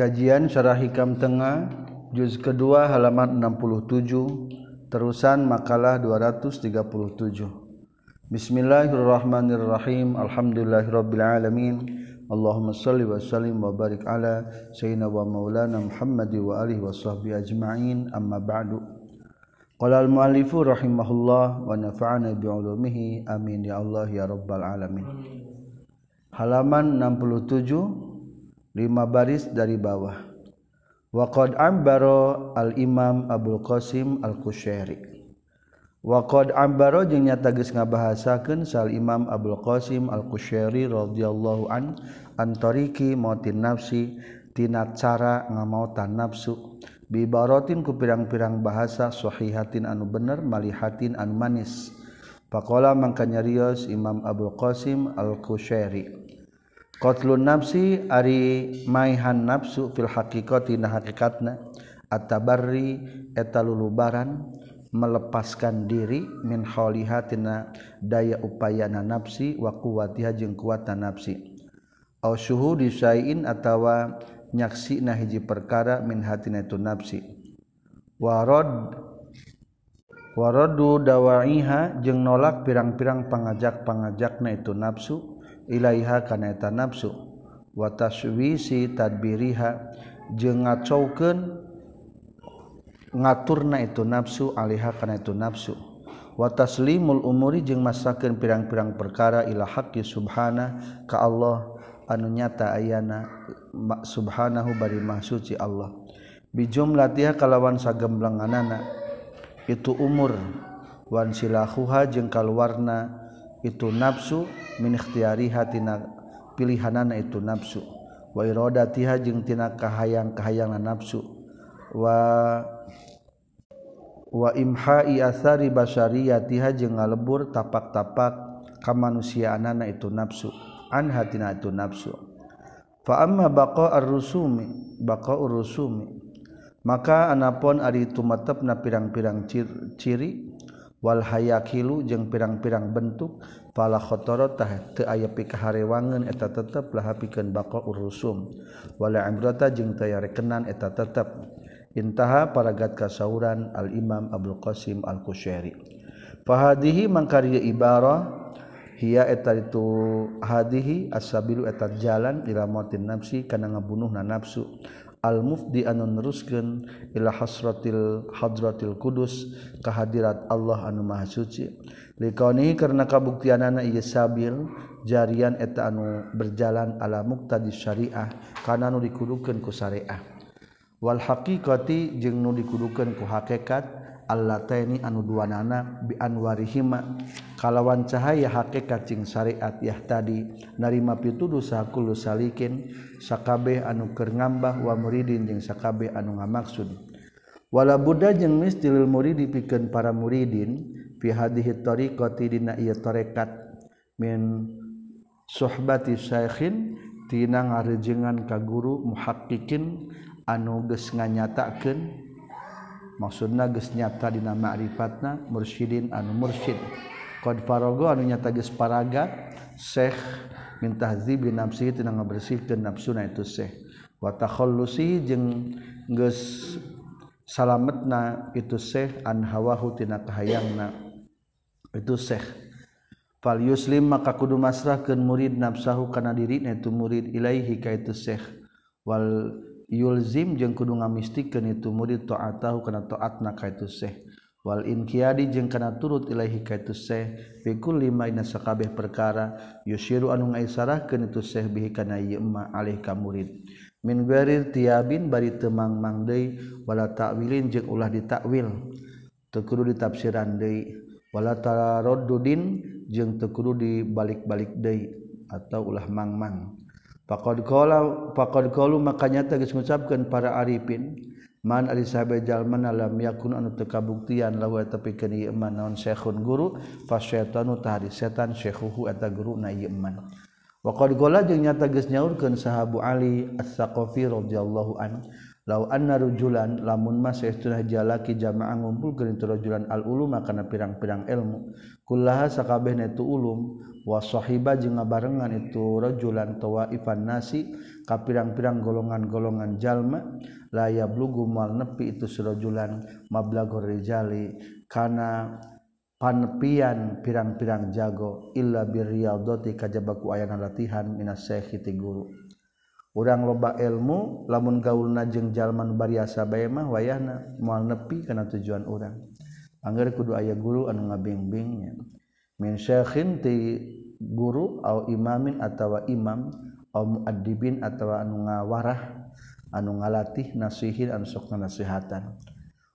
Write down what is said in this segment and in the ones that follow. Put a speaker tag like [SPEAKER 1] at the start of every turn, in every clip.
[SPEAKER 1] Kajian Syarah Hikam Tengah juz kedua halaman 67 terusan makalah 237 Bismillahirrahmanirrahim. Alhamdulillahirabbil alamin Allahumma shalli wa sallim wa barik ala sayyidina wa maulana Muhammad wa alihi wa sahbihi ajma'in. Amma ba'du. Qala al-muallifu rahimahullah wa nafa'ana bi amin ya Allah ya rabbal alamin. Halaman 67 lima baris dari bawah. Waqad ambaro al imam abul qasim al kusyairi waqad ambaro jeung nyata geus ngabahasakeun sal imam abul qasim al kusyairi radhiyallahu an antariki mautin nafsi tina cara ngamautan nafsu. Bibaratin ku pirang-pirang bahasa sahihatin anu bener malihatin anu manis. Pakola mangkanya Rios Imam Abdul Qasim Al-Kusyairi Qatlun nafsi ari maihan nafsu fil haqiqati na hakikatna. Atabarri eta lulubaran melepaskan diri min khalihatina daya upayana nafsi wa quwwatiha jeung kuatan nafsi. Au syuhudi syai'in atawa nyaksi na hiji perkara min hatina itu nafsi. Warad waradu dawaiha jeung nolak pirang-pirang pangajak-pangajakna itu nafsu. ilaiha kana eta nafsu wa taswisi tadbiriha. Jeung ngacaukeun ngaturna itu nafsu alaiha kana itu nafsu wa taslimul umuri jeung masakeun pirang-pirang perkara ila haqqi subhana ka Allah anu nyata ayana subhanahu bari mahsuci Allah. Bijumlatiha kalawan sagemblanganana itu umur. Wan silahuha jeung kaluarna itu nafsu min ikhtiari tina pilihanana itu nafsu. Wa iradatiha jeung tina kahayang-kahayangna nafsu. Wa wa imha'i athari basyariyatiha jeung ngalebur tapak-tapak kamanusiaanana itu nafsu. An hatina itu nafsu. Fa amma baqa ar-rusumi baqa ar-rusumi maka anapon ari tumatepna pirang-pirang ciri wal hayakilu jeung pirang-pirang bentuk pala khotorotah teu aya pikaharewangeun eta tetep lah pikeun baqaur urusum. Wala imrata jeung teu rekenan eta tetep. Intaha paragat kasauran al imam abul qasim al kusyairi fahadihi mangkari ibarah hiya eta itu hadihi asabilu eta jalan ila mautin nafsi kana ngabunuhna nafsu. Al-mufdi anu neruskeun ila hasratil hadratil kudus kehadirat Allah anu maha suci. Likoni karena kabuktianana ieu sabil jarian eta anu berjalan ala muqtadi syariah kana nu dikudukeun ku syariah. Wal haqiqati jeung nu dikudukeun ku hakikat Allah taini anu duanana bi anwarihima kalawan cahaya hakikat cing syariat yah tadi narima pituduh sakulu salikin sakabeh anu keur ngambah wa muridin jeung sakabeh anu ngamaksud. Wala budda jeung mistilil murid dipikeun para muridin fi hadhihi tariqati dina ieu tarekat. Min suhbati syaikhin tina ngarejengan ka guru muhaqqiqin anu geus nganyatakeun maksudna geus nyata dina ma'rifatna mursyidin anu mursyid. Qad farago anu nyata geus paragat syekh min tahdzibi nafsi tina ngabersihkeun nafsuna itu syekh wa takhallusi jeung geus salametna itu syekh an hawahu tina kahayangna itu syekh fal yuslim maka kudu masrahkeun murid nafsahu kana dirina itu murid ilaihi ka itu syekh wal Yulzim jeung kudu ngamistikeun itu murid taatahu kana taatna ka itu syekh wal inqiyadi jeung kana turut ilahi ka itu syekh fi kulli ma ina sakabeh perkara yusyiru anu ngaisarahkeun itu syekh bihi kana ieu ma alih ka murid. Min gharir tiabin bari teu mangmang deui wala ta'wilin jeung ulah ditakwil teu kudu ditafsiran deui. Wala taraddudin jeung teu kudu dibalik-balik deui atau ulah mangmang. -mang. pakqalu makanyata mengucapkan para Arifin man alam yakun anu kabuktian lahu eta pikeun ieu keniman naon syekhun guru fa syaitanu tahari setan syekhuhu eta guru na wa qad qala jeung nyata geus nyaurkeun sahabu Ali As-Saqafi radhiyallahu an law anna rujulan lamun mas saestuna jalaki jamaah ngumpulkeun itu rujulan al-ulum kana pirang-pirang ilmu kullaha sakabehna tu ulum wasohiba jeung ngabarengan itu rajulan towa Ivan nasi ka pirang-pirang golongan-golongan jalma layab blugu mal nepi itu sirojulan mablagorrijali kana panepian pirang-pirang jago illa birriyadoti kajabaku ayana latihan minas syekhiti guru. Urang loba ilmu lamun gaulna jeung jalma nu bariasa bae mah wayahna moal nepi kana tujuan urang. Angger kudu aya guru anu ngabingbingnya min syekhin ti guru au imamin atawa imam au muaddibin atawa anu ngawarah anu ngalatih nasihin anu sok nasihatan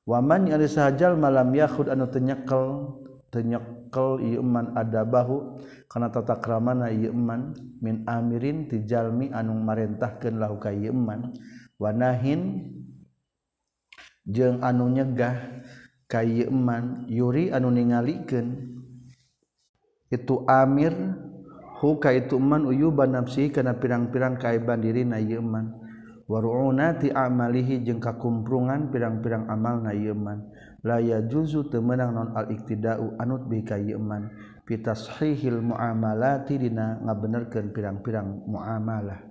[SPEAKER 1] waman yang sahajal malam yakhud anu tenyekel tenyekel iman adabahu kana tata kramana iman min amirin ti jalmi anu marentahkeun lahu ka iman wa wanahin jeung anu nyegah ka ieu yuri anu ningalikeun itu Amir huka ituman uyuban nafsi kana pirang-pirang kaiban diri naman warunati amalihi jeung kakumprungan pirang-pirang amal naman yeman laya juzu temenang non al-iktida'u anut bi pitashihil muamalati dina ngabenerkeun pirang-pirang muamalah.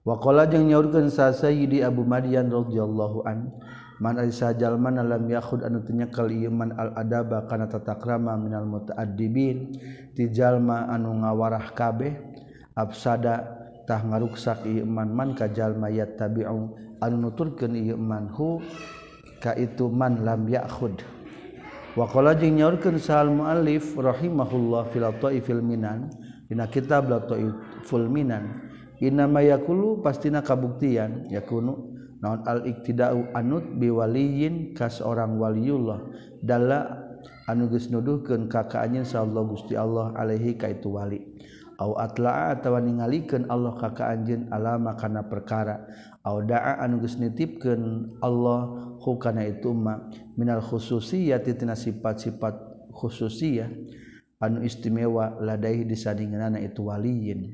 [SPEAKER 1] Wakola jeung nyaurkeun sa sayyidi Abu Madian radhiyallahu anhu man sajjalman alam yahud anu kaliman al-adaba kana tatakrama minal muta'addibin. Tijalma anu ngawarah kabeh absada tah ngaruksak iman man ka jalma yattabi'u anu nuturkeun ieu ka itu man lam ya'khud. Wa qala jeung nyaurkeun sal muallif rahimahullah fil taifil minan dina kitab la taiful minan yakulu pastina kabuktian yakunu naon al-iktida'u anut biwaliyin kas orang waliullah. Dalla anu geus nuduhkeun ka ka anjeun sallallahu Gusti Allah alaihi ka itu wali. Au atla'a atawa ningalikeun Allah ka ka anjeun alama kana perkara. Au da'a anu geus nitipkeun Allah hu kana itu ma. Minal khususiyati tina sifat-sifat khususiyah anu istimewa ladaihi disandinganna itu waliyin.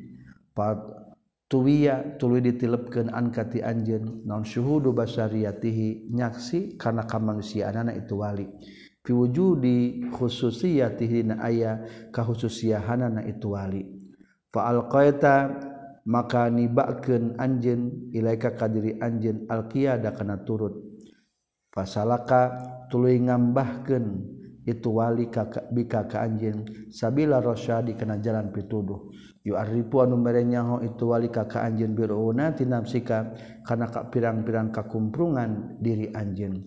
[SPEAKER 1] tuwiya tuluy ditilepkeun an ka ti anjeun. Naon syuhudu basariyatihi? Nyaksi kana kamanusiaanana itu wali. Fi wujudi khususiyatihi na aya kahususiahanana itu wali. Fa alqaita maka nibakeun anjeun ilaika kadiri anjeun alqiyada kana turut. Fasalaka tuluy ngambahkeun itu wali ka bika ka anjeun. Sabila rasyadi kana jalan pituduh. aripu anu merenyaho itu wali kakak anjin biruna tinamsika karena kak pirang-pirang kakumprungan diri anjin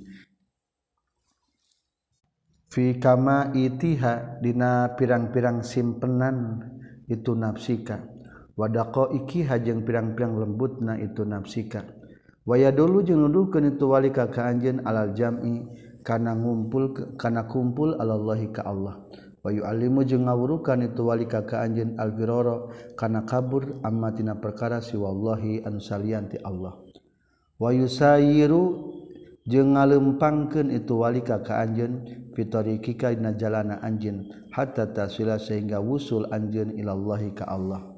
[SPEAKER 1] fi kama itiha dina pirang-pirang simpenan itu nafsika. Wadako ikiha jeung pirang-pirang lembutna itu nafsika. Waya dulu jeung nuduhkeun itu wali kakak anjin alal jam'i kana ngumpul kana kumpul alallahi ka Allah. Bayu alimu jeung ngawurukan itu wali kaka anjin alfiroro kana kabur amma tina perkara siwallahi an salian ti Allah. Wayu sayiru jeung ngalempangkeun itu wali ka anjeun fitarikika dina jalana anjeun hatta tasila sehingga wusul anjeun ilallahi ka Allah.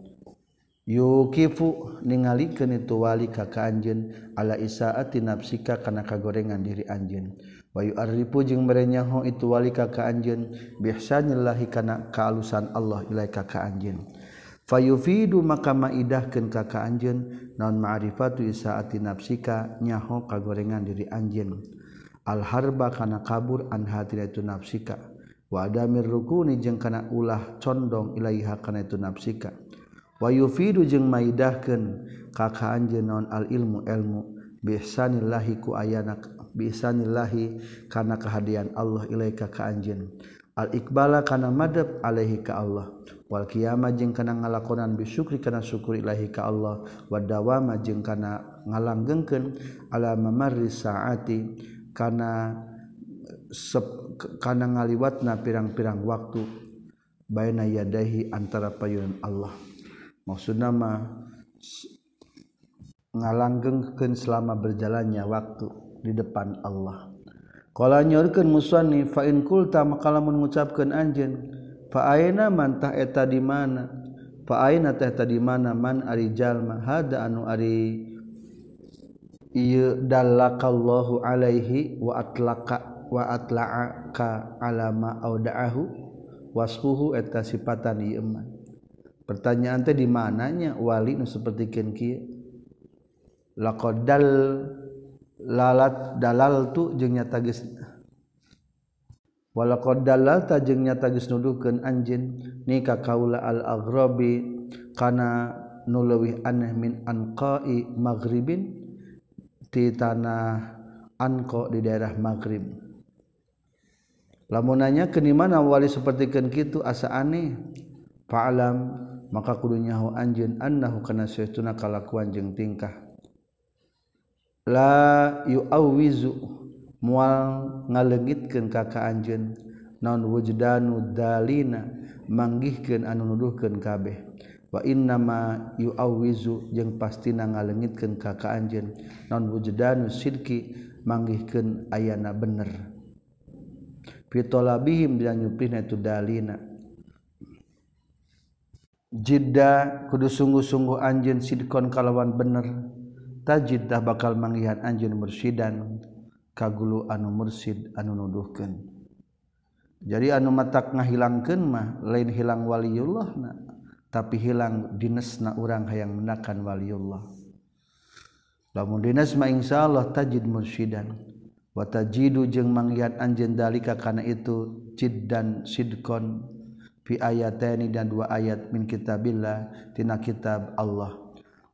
[SPEAKER 1] Yukifu ningalikeun itu wali ka anjeun ala isaati nafsika kana kagorengan diri anjeun. Bayu Arripu jeung merenyaho itu wali ka kaanjeun biasa nyellahi kana kaalusan Allah ilai ka kaanjeun. Fayufidu maka maidahkeun ka kaanjeun naon ma'rifatu isaati nafsika nyaho kagorengan diri anjeun. Al-harba kana kabur an hatina itu nafsika. Wa adamir rukuni jeung kana ulah condong ilaiha kana itu nafsika. Wayufidu jeung maidahkeun ka kaanjeun naon al-ilmu ilmu bihsanillahi ku ayana bisanillahi kana kehadian Allah ilaika ka anjeun al iqbala kana madab alaihi ka Allah. Wal qiyamah jeung kana ngalakonan bisyukri kana syukur ilahi ka Allah. Wadawama jeung kana ngalanggengkeun ala mamarri saati kana sep, kana ngaliwatna pirang-pirang waktu baina yadahi antara payun Allah. Maksudna mah ngalanggengkeun selama berjalannya waktu. di depan Allah. Kalau nyakan musani fain kulta makalamun mengucapkan anjin man mantah eta di mana? Faina teh tadi mana? Man ari jalma? Hada anu ari ieu dallakallahu alaihi wa atlaqa wa atla'aka alama audaahu wasfuhu eta sifatan ieu man pertanyaan teh di mananya? Wali nu saperti kieu laqad dal lalat dalal tu jeung nyata geus walaqad dalalta jeung nyata geus nuduhkeun anjeun. Ni ka kaula al aghrabi kana nu aneh min anqai maghribin ti tanah anqa di daerah maghrib. Lamun nanya ke di mana wali sapertikeun kitu asa aneh? Fa'alam maka kudu nyaho anjeun annahu kana saytuna kalakuan jeung tingkah la yuawizu mual ngalegitkeun ka ka anjeun. Naon wujdanu dalina manggihkeun anu nuduhkeun kabeh. Wa inna ma yuawizu jeung pastina ngalengitkeun ka ka anjeun. Naon wujdanu sidqi manggihkeun ayana bener. Fitolabihim bila nyupihna itu dalina jidda kudu sungguh-sungguh anjeun sidkon kalawan bener. tajiddah bakal manggihan anjun mursidan kagulu anu mursid anu nuduhkeun. Jadi anu matak ngahilangkeun mah lain hilang waliullah na tapi hilang dinesna urang hayang menakan waliyullah lamun dinas mah insyaallah tajid mursyidan wa tajidu jeung manggihan anjeun dalika kana itu ciddan sidkon fi ayataini dan dua ayat min kitabillah tina kitab Allah.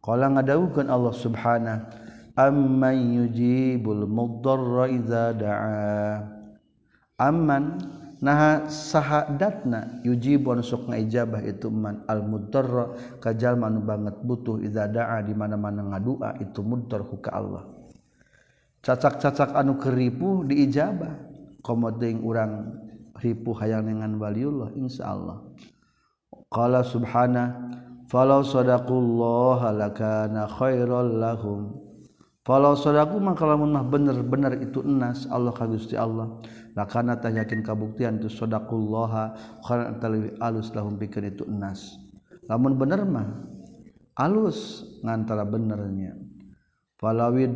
[SPEAKER 1] Kalau ngadawuhkeun Allah Subhanahu amman yujibul mudarra idza da'a. Amman naha sahadatna yujibun sok ngijabah itu man al mudarra kajal manu banget butuh idza da'a di mana-mana ngadua itu mudar ka Allah. Cacak-cacak anu keripu diijabah komo deung urang ripuh hayang dengan waliullah insyaallah qala subhanahu falau sadaqullah lakana khairal lahum. Falau sadaqu maka lamun mah bener-bener itu enas Allah ka Gusti Allah. Lakana tah yakin kabuktian tu sadaqullah khairan talwi alus lahum pikeun itu enas. Lamun bener mah alus ngantara benernya. Falawid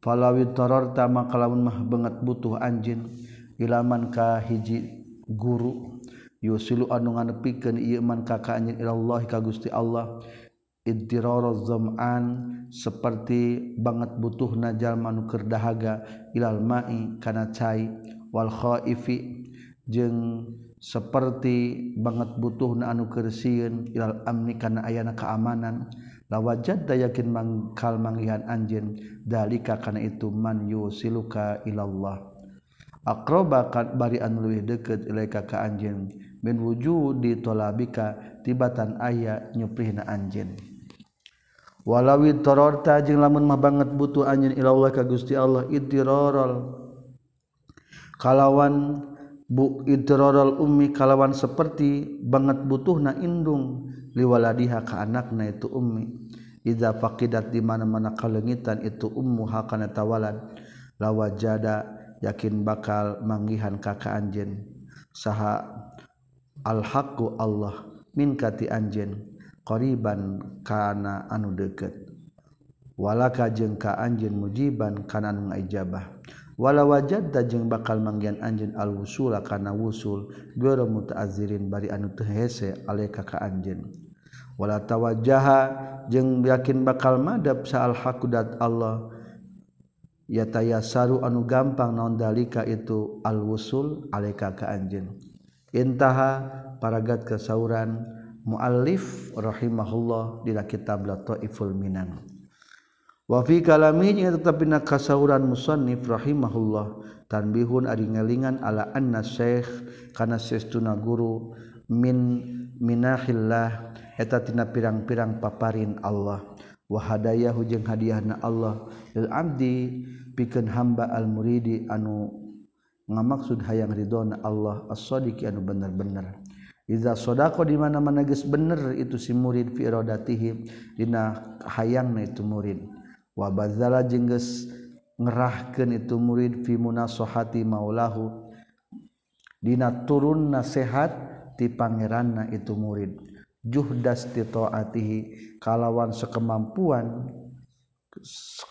[SPEAKER 1] falawid tararta maka lamun mah banget butuh anjin. Ilaman ka hiji guru. yusulu anu nganepikeun ieu man ka ka anjeun ilallah ka Gusti Allah. Iddirara zam'an seperti banget butuhna jalma nu keur dahaga ilal ma'i kana cai. Wal khaifi jeung seperti banget butuhna anu keur sieun ilal amni kana ayana keamanan. La wajad yakin mangkal mangihan anjeun dalika kana itu man yusiluka ilallah. Aqrabakan bari anu leuwih deukeut ilaika ka anjeun. Min wujudi tolabika tibatan aya nyuprihna anjeun. Walawi tororta jeung lamun mah banget butuh anjeun ila Allah ka Gusti Allah idirarul kalawan bu idirarul ummi kalawan seperti banget butuhna indung liwaladiha ka anakna itu ummi. Idza faqidat di mana-mana kalengitan itu ummu hakana tawalad lawajada yakin bakal manggihan kakak anjen saha alhaqu Allah. Minkati anjen qoriban kana anu deket walaka jeng ka anjen mujiban kana anu ngajabah wala wajad jeung bakal manggian anjen al-wusula kana wusul. Goro mutaazirin bari anu tehese aleka ka anjen wala tawajjaha jeng yakin bakal madab sa al-haqudat Allah. Yatayasaru anu gampang naon dalika itu al-wusul aleka ka anjen intaha paragat kesauran muallif rahimahullah dina kitab Lataiful Minan. Wa fi kalamihi tetepina kasauran musannif rahimahullah tanbihun ari ngelingan ala anna syekh kana sesuna guru min minahillah eta tina pirang-pirang paparin Allah. Wa hadayahu jeung hadiahna Allah lil abdi pikeun hamba al muridi anu ngamaksud hayang ridhona Allah as-sadiq anu bener-bener Iza sodako di mana mana geus bener itu si murid fi iradatihim dina hayangna itu murid. Wa bazala jeung geus ngerahkeun itu murid fi munasohati maulahu dina turun nasihat ti pangeranna itu murid. Juhdas titoatihi kalawan sekemampuan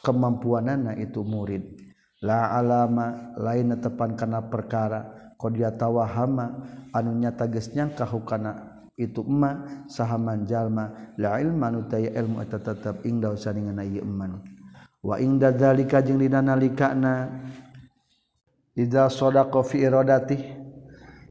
[SPEAKER 1] kemampuanana itu murid. la alama lain tepan kana perkara qad yatawahama anu nyata geus nyangka hukana itu emma sahaman jalma. La ilman utaya ilmu eta tetep ingda dausaningan ieu eman wa ingda dzalika jeung dina nalikana idza sadaqa fi iradati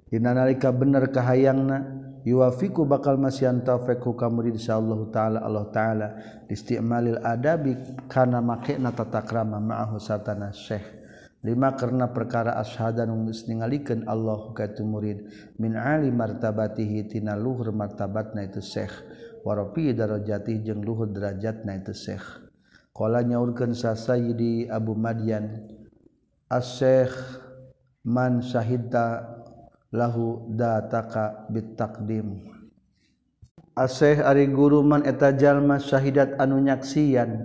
[SPEAKER 1] dina nalika bener kahayangna yuwafiku bakal masian taufik hukam murid insyaallah taala Allah taala. Istimalil adabi kana makna tata krama ma'ahu satana syekh. Lima karena perkara ashadan geus ningalikeun Allah ka murid. Min ali martabatihi tina luhur martabatna itu syekh. Warapi darajati jeung luhur derajatna itu syekh. Qala nyaurkeun sa sayyidi Abu Madyan as-syekh man syahidta lahu dataka bittaqdim asih ari guru man eta jalma syahidat anu nyaksian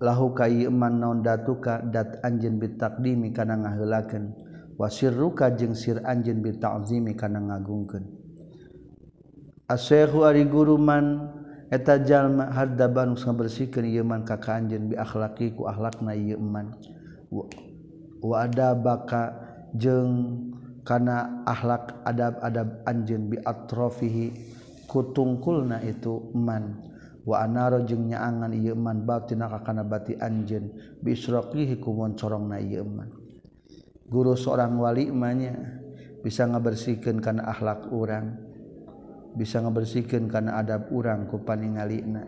[SPEAKER 1] lahu kai iman naon datuka dat anjeun bittaqdimi kana ngaheulakeun. Wasirruka jeung sir anjeun bitazimi kana ngagungkeun. Asih ari guru man eta jalma haddaban ngabersihkeun ieu man ka kanjeun bi akhlaqi ku akhlakna ieu man wa adabaka jeung kana akhlak adab-adab anjin biatrofihi kutungkulna itu man. Wa anaro jeung nyaangan ieu man batina ka kana bati anjeun. Bisraqihi kumon corongna ieu man. Guru seorang wali manya bisa ngabersihkeun kana akhlak urang. Bisa ngabersihkeun kana adab urang ku paningalina.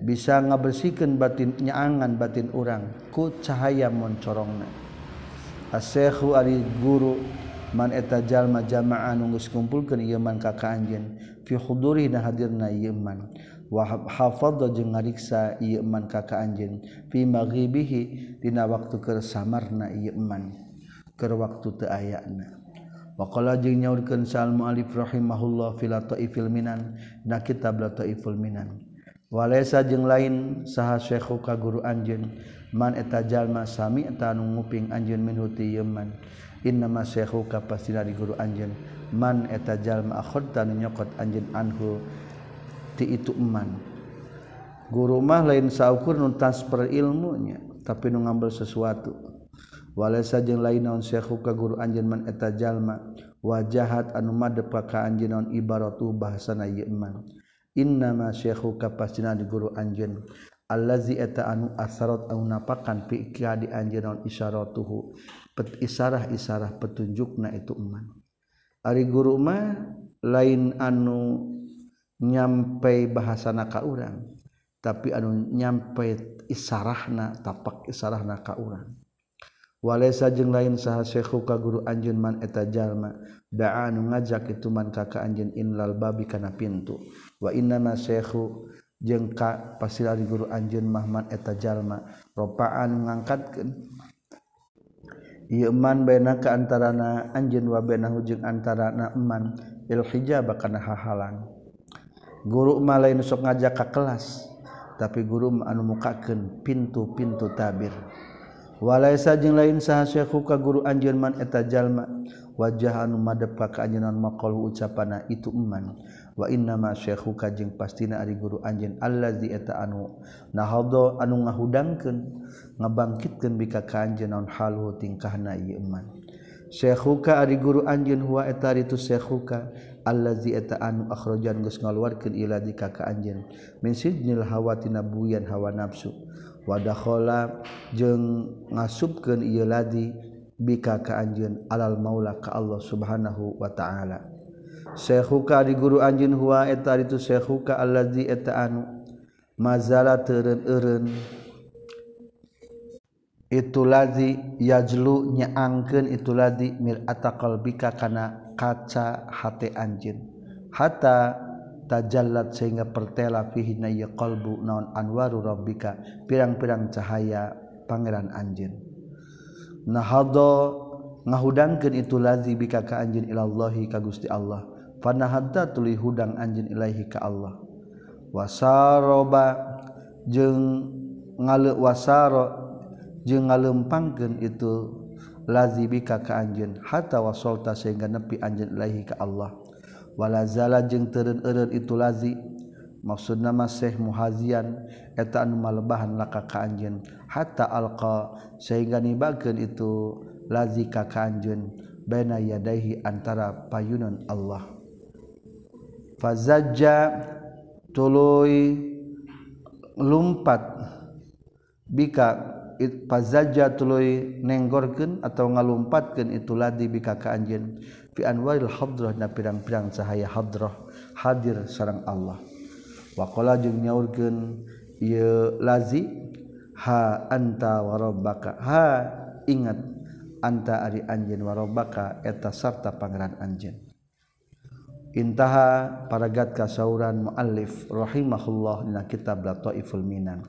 [SPEAKER 1] Bisa ngabersihkeun batin nyaangan batin urang ku cahaya moncorongna corongna. Asyekhu ari guru man eta jalma jamaan nunggus kumpulkan Iman kaka anjin fihuduri dan hadir na Iman wahab hafadha jeung ngariksa ieu man ka ka anjeun fi maghribihi dina waktu keur samarna ieu man. Keur waktu teu ayana. Wa qala jeung nyaurkeun sal muallif rahimahullah fil taifil minan na kitab la taiful minan. Walaysa jeung lain saha syekhu ka guru anjeun. Man eta jalma sami eta nu nguping anjeun minhuti ieu man. innamahu kapastina di guru anjen man eta jalma etajallmakhtan nyokot anjen anhu ti itu eman. Guru mah lain saukur nuntas transfer ilmunya tapi nu ngambil sesuatu. Wala jeung lain naon syekhu ka guru anjeun man eta jalma wajahat anu madep ka anjeun naon ibaratu bahasana ieu iman innama syekhu ka pastina di guru anjeun allazi eta anu asarat anu napakan fi di anjeun naon isyaratuhu pet isarah-isarah petunjukna itu iman Ari guru mah lain anu nyampe bahasa naka urang tapi anu nyampe isarahna tapak isarahna naka urang. Walesa jeung lain saha Syekhu ka guru anjeun man eta jalma da'a anu ngajak itu man ka ka anjeun inlal babi kana pintu. Wa innama Syekhu jeung ka pasilari guru anjeun mahman eta jalma ropaan ngangkatkeun. Iman bena keantarana anjin wabena hujung antara il hijab bakana hahalan. Guru malain sok ngajak ka kelas tapi guru anu mukaken pintu-pintu tabir. Walai sajeng lain saha syekhu ka guru anjeun man eta jalma wajah anu madep ka kaanjeunna maqalu ucapana itu eman. Wa inna ma syekhu ka jeung pastina ari guru anjeun allazi eta anu nahadho anu ngahudangkeun. ngabangkitkan bika kanje naon halu tingkah na iman. Syekhuka ari guru anjeun huwa eta itu syekhuka allazi eta anu akhrajan geus ngaluarkeun ila di ka anjeun min sidnil hawa tina buyan hawa nafsu. Wa dakhala jeung ngasupkeun ieu ladi bika ka anjeun alal maula ka Allah subhanahu wa taala. Syekhuka ari guru anjeun huwa eta itu syekhuka allazi eta anu mazala teureun-eureun itu lazi yajlu nyaangkeun itu lazi mir'ata qalbika kana kaca hati anjin hatta tajallat sehingga pertela fihi na qalbu naon anwaru rabbika pirang-pirang cahaya pangeran anjin nahado ngahudangkeun itu lazi bika ka anjin ilallahi ka Gusti Allah. Fanahadda tuli hudang anjin ilahi ka Allah. Wasaroba jeung ngaleuk wasaro jeung ngalempangkeun itu lazibika ka anjeun hatta wasolta sehingga nepi anjeun ilahi ka Allah. Wala zala jeung teureun eureun itu lazi. Maksudna mah Syekh Muhazian eta anu malebahan laka ka anjeun hatta alqa sehingga nibakeun itu lazi ka ka anjeun baina yadaihi antara payunan Allah. Fazajja tuluy lumpat bika pazaja tuluy nenggorkeun atau ngalumpatkeun itu ladi bika ka anjeun. Fi anwaril hadrah na pirang-pirang cahaya hadrah hadir sareng Allah. Wa qala jeung nyaurkeun ieu lazi ha anta wa rabbaka. Ha ingat anta ari anjeun wa rabbaka eta sarta pangeran anjeun. Intaha paragat kasauran muallif rahimahullah dina kitab lataiful minan.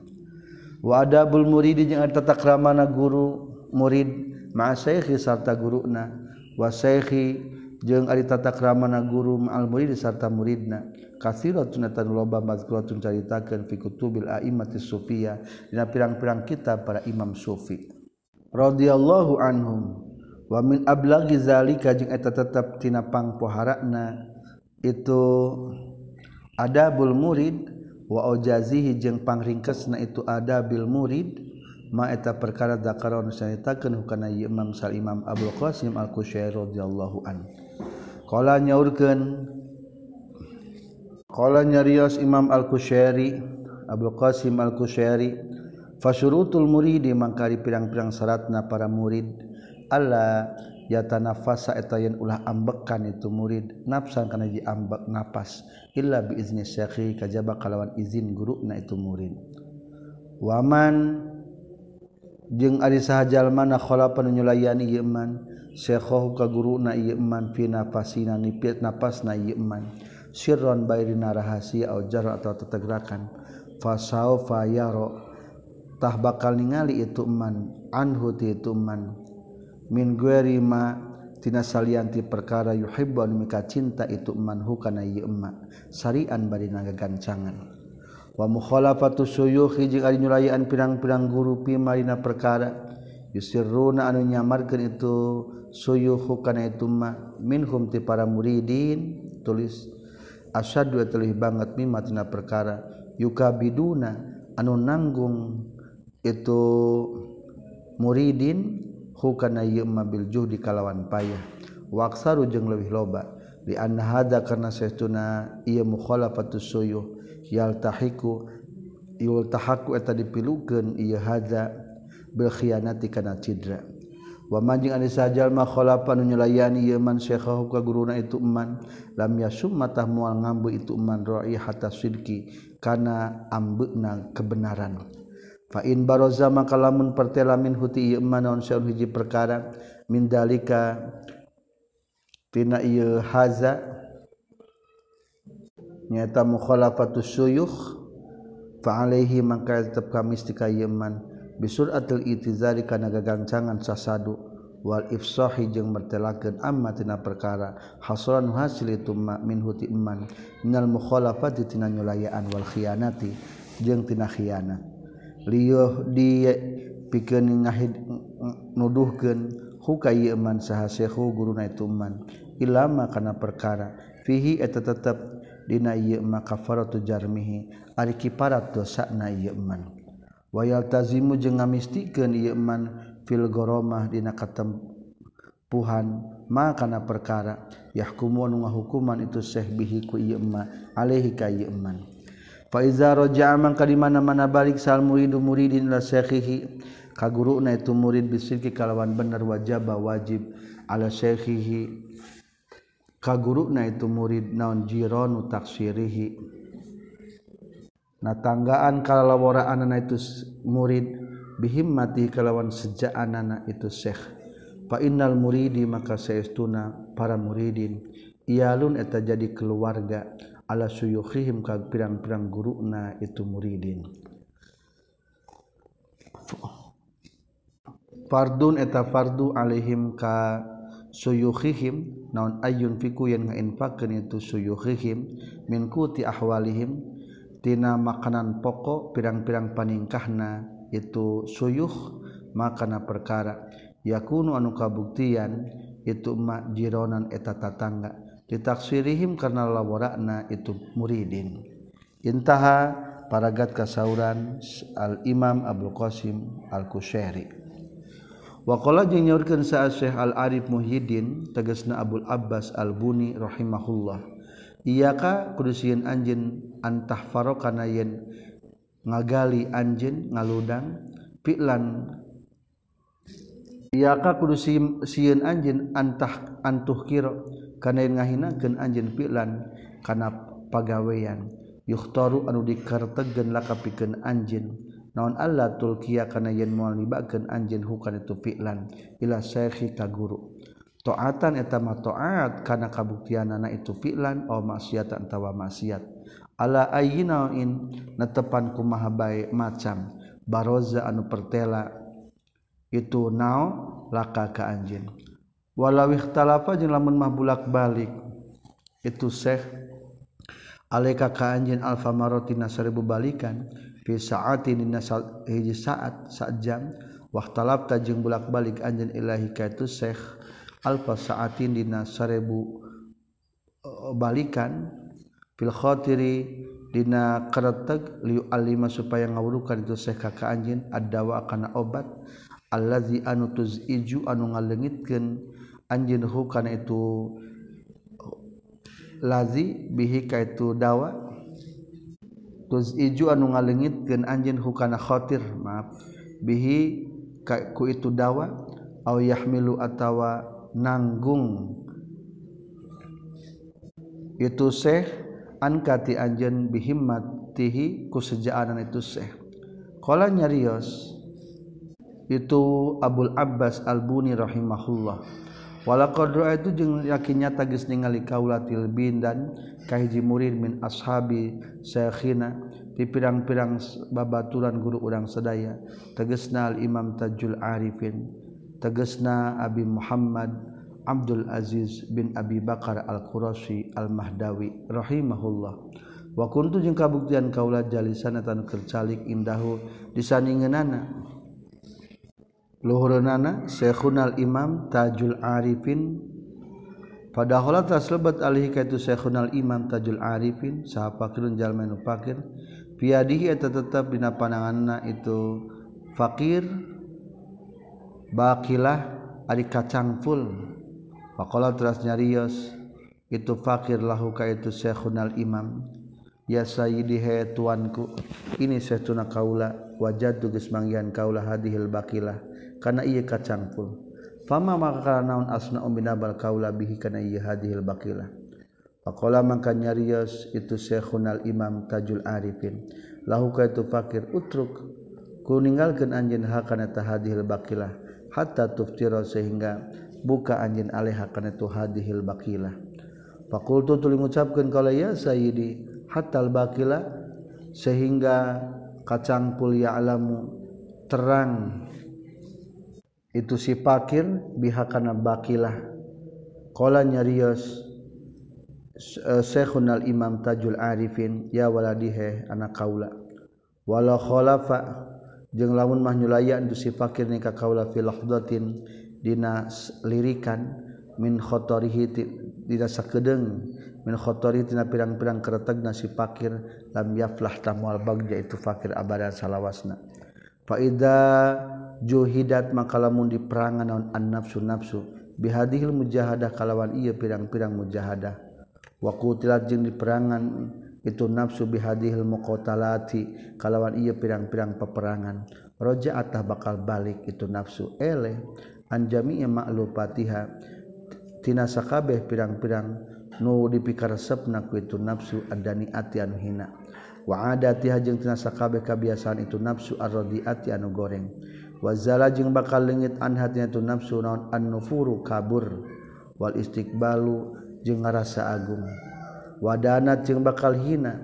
[SPEAKER 1] Wa adabul murid jeung tata kramana guru murid ma'a syaikhi sarta guruna. Wa syaikhi jeung ari tata kramana guru ma'al murid sarta muridna. Kasiratun tan loba mazkuratun caritakeun fi kutubil a'immati sufiyah. Dina pirang-pirang kitab para imam sufi. Radhiyallahu anhum. Wa min ablaghi zalika jeung eta tetep tina pangpoharana. Itu adabul murid wajazihi jeung pangringkesna itu ada Bil murid maeta perkara dakaron sanitakan hukana Imam Sal Imam Abdul Qasim Al Kusyair radhiyallahu an qala nyaurkeun qala nyarios Imam Al Kusyairi Abdul Qasim Al Kusyairi fasyurutul muridi mangkari pirang-pirang syaratna para murid Allah tanafasa etayen ulah ambekan itu murid. Nafsan karena ji ambek nafas illa bi izni syekhi kajaba kalawan izin guru na itu murid. Waman jeung ari sahajal mana khala penyulayani ieu man syekhohu ka guru na ieu man fi nafasina nipit napasna ieu man sirron bairina rahasia au jar atau tetegrakan fasau fayaro tah bakal ningali itu man anhu ti itu man min guerima tina salianti perkara yuhibbun mika cinta itu manhu kana ieu emma sarian bari nagagancangan. Wa mukhalafatu syuyukhi jeung ari nyulayan pirang-pirang guru pi marina perkara yusirruna anu nyamarkeun itu suyuhu kana itu ma. Minhum ti para muridin tulis asyadu telih banget mimma tina perkara yukabiduna anu nanggung itu muridin hukana ieu ma bil juhdi kalawan payah. Waksaru jeng leuwih loba. Li anna hada karena saestuna ieu mukhalafatu suyuh. Yaltahiku yultahaku eta dipilukeun ieu hadza bil khianati kana cidra. Wa man jeung ari sajal ma khalapan nyulayani ieu man syekhahu ka guruna itu man. Lam yasum matah moal ngambu itu man ra'i hatta sidqi kana ambeuna kebenaran. In baroza maka lamun pertelamin huti iman hiji perkara mindalika tina ieu haza nyata mukhalafatus suyukh fa alaihi maka tetep kami istika iman bisuratil itizari kana gagancangan sasadu wal ifsahi jeung mertelakeun amma tina perkara. Hasran hasil itu min huti iman minal mukhalafati tina nyulayaan wal khianati jeung tina khianat liuh di pikeun ngahid nuduhkeun huka man saha syekhu guruna itu man ilama kana perkara. Fihi eta tetep dina ieu ma kafaratu jarmihi ari kiparat dosana ieu man. Wayal tazimu jeung ngamistikeun ieu man fil goromah dina katempuhan ma kana perkara yahkumu nu ngahukuman itu syekh bihi ku ieu ma alaihi ka ieu man. Faiza roja amang ka di mana-mana balik sal muridu muridin la syekhihi. Ka guruna itu murid bisirki kalawan bener wajaba wajib ala syekhihi. Ka guruna itu murid naon jiranu taksirihi. Na tanggaan kalawara anana itu murid bihim mati kalawan sejaanana itu syekh. Fa innal muridi maka saestuna para muridin. Iyalun eta jadi keluarga. ala suyukhihim ka pirang-pirang guruna itu muridin. Fardun eta fardu alaihim ka suyukhihim naon ayun fiku yang ngainfakeun itu suyukhihim min kuti ahwalihim tina makanan pokok pirang-pirang paningkahna itu suyuh makana perkara. Yakunu anu kabuktian itu mak jironan eta tatangga. Ditaksirihim karena laborakna itu muridin. Intaha paragat kasauran al Imam Abdul Qasim al Kusyairi Waqala jeung nyaurkeun sa Syekh Al Arif Muhyiddin tegasna Abdul Abbas Al Buni rahimahullah. Iyakah kudusiin anj antah Farokana yen ngagali anj ngaludang pilan. Iyakah kudu siun anj antah antuh kiro kana ngahinakeun anjeun pilan kana pagawean. Yukhtaru anu dikartegen lakapikeun anjeun. Naon Allah tulkiya kana yen moal nibakeun anjeun hukana itu fi'lan ila syekhi ka guru. Taatan eta ma taat kana kabuktianana itu fi'lan o maksiat antawa maksiat. Ala ayyina in natepan kumaha bae macam. Baroza anu pertela itu nao laka ka anjeun. walawikhtalafa jeung lamun mah bulak-balik. Itu Syekh. Alaika ka anjeun alfamarotina seribu balikan. Fi sa'atin dina hiji saat saat jam. Waqtalafta jeung bulak-balik anjeun ilahi ka itu Syekh. Alfa sa'atin dina seribu eh, balikan. Fil khatiri Dina kareteg liu alima supaya ngawurukan itu Syekh Kakak anjeun ad-dawa kana obat allazi anu tuziju anu ngalengitkeun anjeun hu kana itu lazi bihi ka itu dawa tuziju anu ngalengitkeun anjeun hu kana khatir maaf bihi ka ku itu dawa au yahmilu atawa nanggung. Itu Syekh ankati anjeun bihimmatihi ku sejaanan itu Syekh qala nyarios itu Abdul Abbas Al-Buni rahimahullah. Wala qadra itu jeung yakin nyata geus ningali kaulatil bindan kahiji murid min ashabi syekhina di pirang-pirang babaturan guru urang sadaya. Tegesna al Imam Tajul Arifin tegesna Abi Muhammad Abdul Aziz bin Abi Bakar Al-Qurashi Al-Mahdawi rahimahullah. Wa kuntu jeung kabuktian kaula jalisan eta kercalik indahu disaningeunana luhurunana Syekhunal Imam Tajul Arifin. Padahal tas lebat alih kaitu Syekhunal Imam Tajul Arifin saha fakirun jalma nu fakir piadihi eta tetep dina pandanganna itu fakir bakilah ari kacang full Pakola teras nyarios itu fakir lahu ka itu syekhunal imam ya sayyidi he tuanku ini syekhuna kaula wajad geus manggihan kaula hadhil bakilah kana ieu kacangpul. Fama maka kana naun asna umbinabal kaula bihi kana ieu hadhil bakilah? Pakola maka nyarios itu syekhunal imam tajul arifin. Lahu ka itu fakir utruk ku ninggalkeun anjeun hakana tahadhil bakilah hatta tuftira sehingga buka anjin aleha kana tu hadhil bakilah fakultu tuli ngucapkeun kalau ya sayyidi hatal bakilah sehingga kacangkul ya alamu terang. Itu si pakir bihakana bakilah. Qala nyarios Syekhun al-Imam Tajul Arifin ya waladihe anak kaula. Walau khalafa jeung lamun mah nyulayan tu si fakir ni ka kaula fi lahdatin dina lirikan min khotorihi dina sakedeung min khotorihi tina pirang-pirang keretegna si fakir lam yaflah tamual bagja itu fakir abadan salawasna. Fa idza juhidat maka lamun di perangan naon an nafsu nafsu bihadihil mujahadah kalawan iya pirang-pirang mujahadah. Wa qutilat di perangan itu nafsu bihadihil muqatalati kalawan iya pirang-pirang peperangan. Roja atah bakal balik itu nafsu ele anjami ma'lupatiha tina sakabeh pirang-pirang nu dipikaresep na ku itu nafsu adani ati anu hina. Wa adatiha jeung tina sakabeh kabiasaan itu nafsu arradiati anu goreng. Wa zala jeung bakal leungit an hatina itu nafsu naon an-nufuru kabur. Wal istiqbalu jeung ngarasa agung. Wadanat jeung bakal hina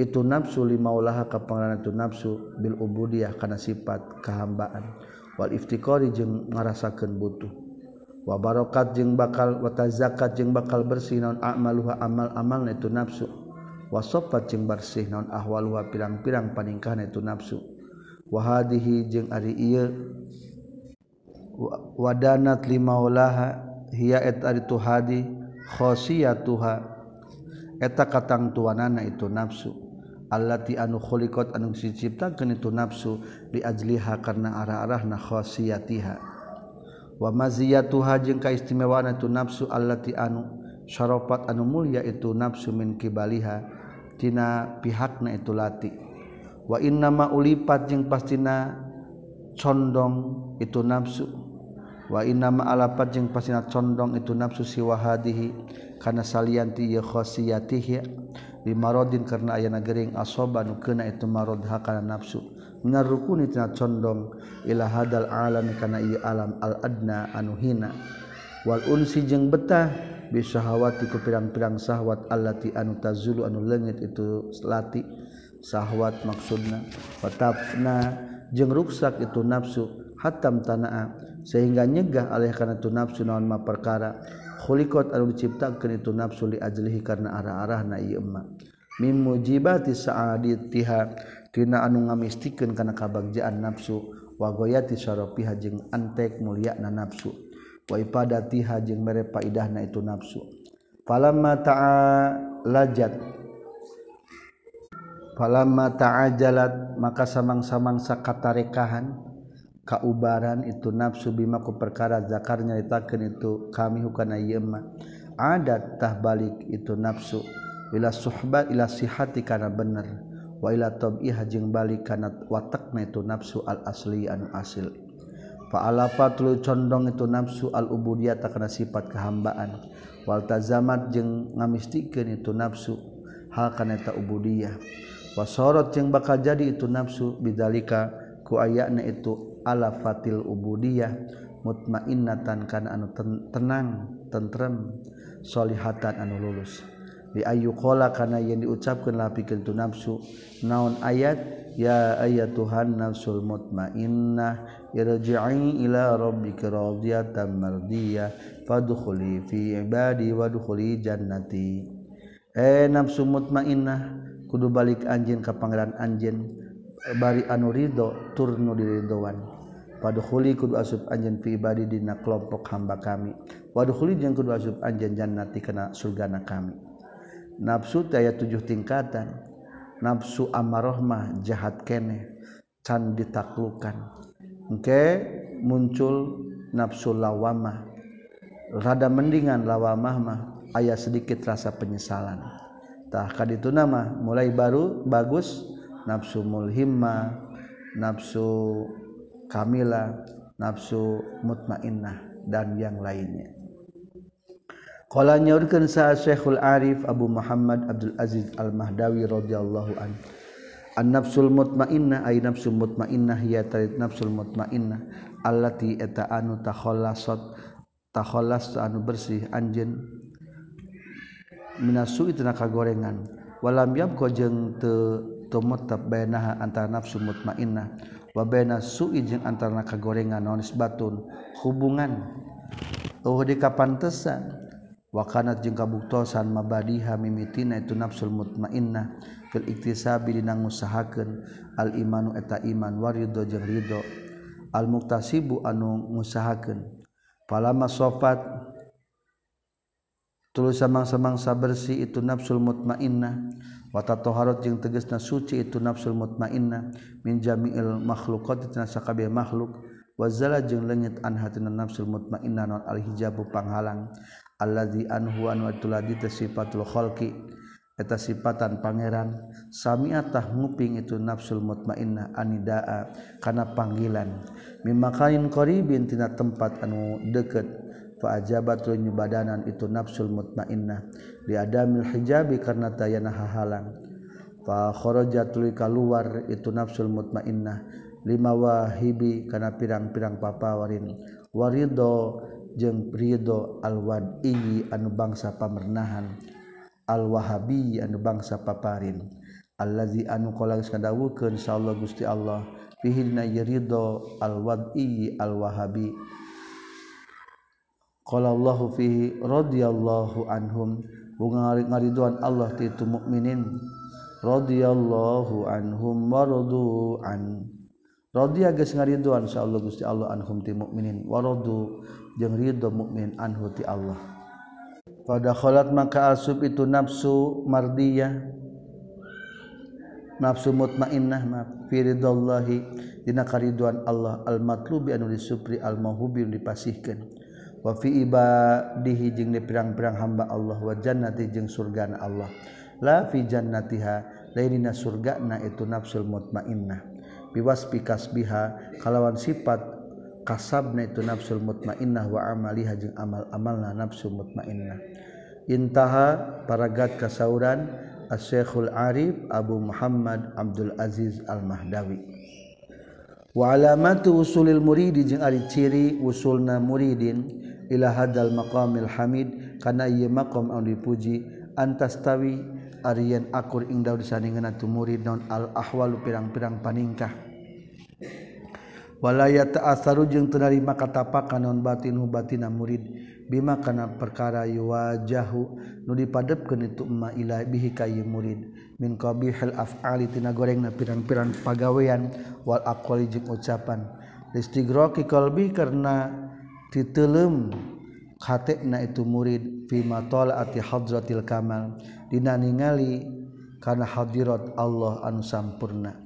[SPEAKER 1] itu nafsu lima ulah ka pangaran itu nafsu bil ubudiyah kana sifat kahambaan. wal iftiqari jeung ngarasakeun butuh. Wa barokat jeung bakal wa tazakat jeung bakal bersih naon a'maluha amal-amal itu nafsu. Wa sofat jeung bersih naon ahwaluha pirang-pirang paningkahna itu nafsu. Wahadihi jeung ari ieu wadanat limaulaha hiya et ari tu hadi khosiyatuha. Eta katangtuanana itu nafsu. allati anu khuliqat anu diciptakeun itu nafsu liajliha karena arah-arah na khasiyatiha. Wa maziyatuha jeung kaistimewaan itu nafsu allati anu syarafat anu mulia itu nafsu min kibaliha tina pihakna itu lati. Wa inna ma ulipat jeung pastina condong itu nafsu. Wa inna ma alapat jeung pastina condong itu nafsu siwahadihi kana salianti ya khasiyatihi. bimarodin karena ayana gering asoba nu kena itu marod hakana nafsu. Minar rukuni tina condong ila hadal alam kana ieu alam al adna anu hina. Wal unsi jeung betah bisahawati ku pirang-pirang sahwat allati anu tazulu anu leungit itu selati sahwat maksudna watafna jeung ruksak itu nafsu hatam tanaa. Sehingga nyegah alih kana itu nafsu naon ma perkara. khuliqat anu diciptakeun itu nafsu li ajlihi karena arah-arah na ieu emma. Mim mujibati sa'aditiha tina anu ngamistikeun kana kabagjaan nafsu wa goyati syarafiha jeung antek mulyana nafsu wa ifadatiha jeung mere faidahna itu nafsu. Falamma ta'alajat falamma ta'ajalat maka samang-samang sakatarekahan kaubaran itu nafsu bimaku perkara zakar nyaritakan itu kami hukana yema adat tah balik itu nafsu ila suhbat ila sihati kana bener. Wa ila tab'iha jeung balik kana watakna itu nafsu al asli anu asil. Fa alafa tulu condong itu nafsu al ubudiyah tak kana sifat kehambaan. Wal tazamat jeung ngamistikeun itu nafsu hal kana eta ubudiyah. Wasorot jeung bakal jadi itu nafsu bidalika ku ayana itu ala fatil ubudiyah mutmainnatan kana anu tenang tentrem solihatan anu lulus. Di ayu kola kana yang diucapkan la pikeun tu nafsu naon ayat? Ya ayat Tuhan nafsul mutmainnah irji'i ila rabbika radiyatan mardiyah fadkhuli fi ibadi wadkhuli jannati. Eh nafsu mutmainnah kudu balik anjeun ka pangeran anjeun bari anu ridho turnu diridhoan. Fadkhuli kudu asup anjeun fi ibadi dina kelompok hamba kami. Wadkhuli jeung kudu asup anjeun jannati kana surgana kami. Nafsu teh aya tujuh tingkatan. Nafsu amarah mah jahat kene can ditaklukkan Oke muncul nafsu lawamah rada mendingan lawamah ayah sedikit rasa penyesalantah itu nama mulai baru bagus nafsu mulhimma nafsu Kamila nafsu mutmainnah dan yang lainnya Kala nyaurkeun sa Syekhul Arif Abu Muhammad Abdul Aziz Al-Mahdawi radhiyallahu an. An-nafsul mutmainnah ay nafsul mutmainnah ya tarit nafsul mutmainnah allati eta anu takhallasat takhallas anu bersih anjeun minasu itu naka gorengan walam yabqa jeung teu tumetep bainaha antara nafsu mutmainnah wabena sui jeung antarna kagorengan naon batun? Hubungan. Oh di kapantesan. Wakanat jeung kabuktosan mabadiha mimitina itu nafsul mutmainnah. Fil iktisabi dina ngusahakeun al imanu eta iman warido jeung ridho al muktasibu anu ngusahakeun. Palama sofat. Tulus samang-samangsa bersih itu nafsul mutmainnah. wata toharot jeung tegesna suci itu nafsul mutmainnah min jami'il makhluqat tina sakabeh makhluk. Wazala jeung leungit an hatina nafsul mutmainnah non al hijabu panghalang. Allazi anhu an watuladi sifatul khalqi. Eta sifatan pangeran. Samiatah nguping itu nafsul mutmainnah anidaa kana panggilan. Mimakain qaribin tina tempat anu deket. ajabatlunyu badanan itu nafsul mutmainnah. Diadamil hijabi karena tayana hahalang fakhoroja tuluy luar itu nafsul mutmainnah. Lima wahibi karena pirang-pirang papawarin. Warido jeung rido alwadi anu bangsa pamernahan. Alwahabi anu bangsa paparin. Allazi anu qala geus insyaallah Gusti Allah. Fihi na yrido alwadi alwahabi. Qala Allah fihi radhiyallahu anhum. Ngariduan Allah ti itu mukminin. Radhiyallahu anhum waradu an radhiya geus ngariduan insyaallah Gusti Allah anhum ti mukminin. Waradu jeung ridho mukmin anhu ti Allah. Padakholat maka asub itu nafsu mardiyah. Nafsu mutmainnah ma fi dina kariduan Allah al matlubi anu disupri al mauhubi dipasihkeun wafiba dihijing di pirang-perang hamba Allah. Wajan natijeng surga Allah. Lafijan natiha lainina surga na itu nafsul mutmainnah. Biwas pikas biha kalawan sifat kasab na itu nafsul mutmainnah wa amaliha jeung amal-amal na nafsul mutmainnah. Intaha paragat kasauran Asy-Syekhul Arif Abu Muhammad Abdul Aziz Al-Mahdawi. Wa alamatu usulil muridi jeung ari ciri usulna muridin ila hadal maqamil hamid kana ieu maqam anu dipuji. Antastawi arian akur ing daud saningan tu murid non al ahwalu pirang-pirang paningkah. Walaya ta'asaru jeung teu narima katapakan non batinu batina murid. Bima kana perkara yuwajahu nu dipadepkeun itu emma ila bihi ka murid. Min qabihil af'ali tina gorengna pirang-pirang pagawean wal aqwali jeung ucapan. Listigraqi qalbi karena titelum katekna itu murid fima tolaati hadratil kamal dina ningali kana hadirat Allah anu sampurna.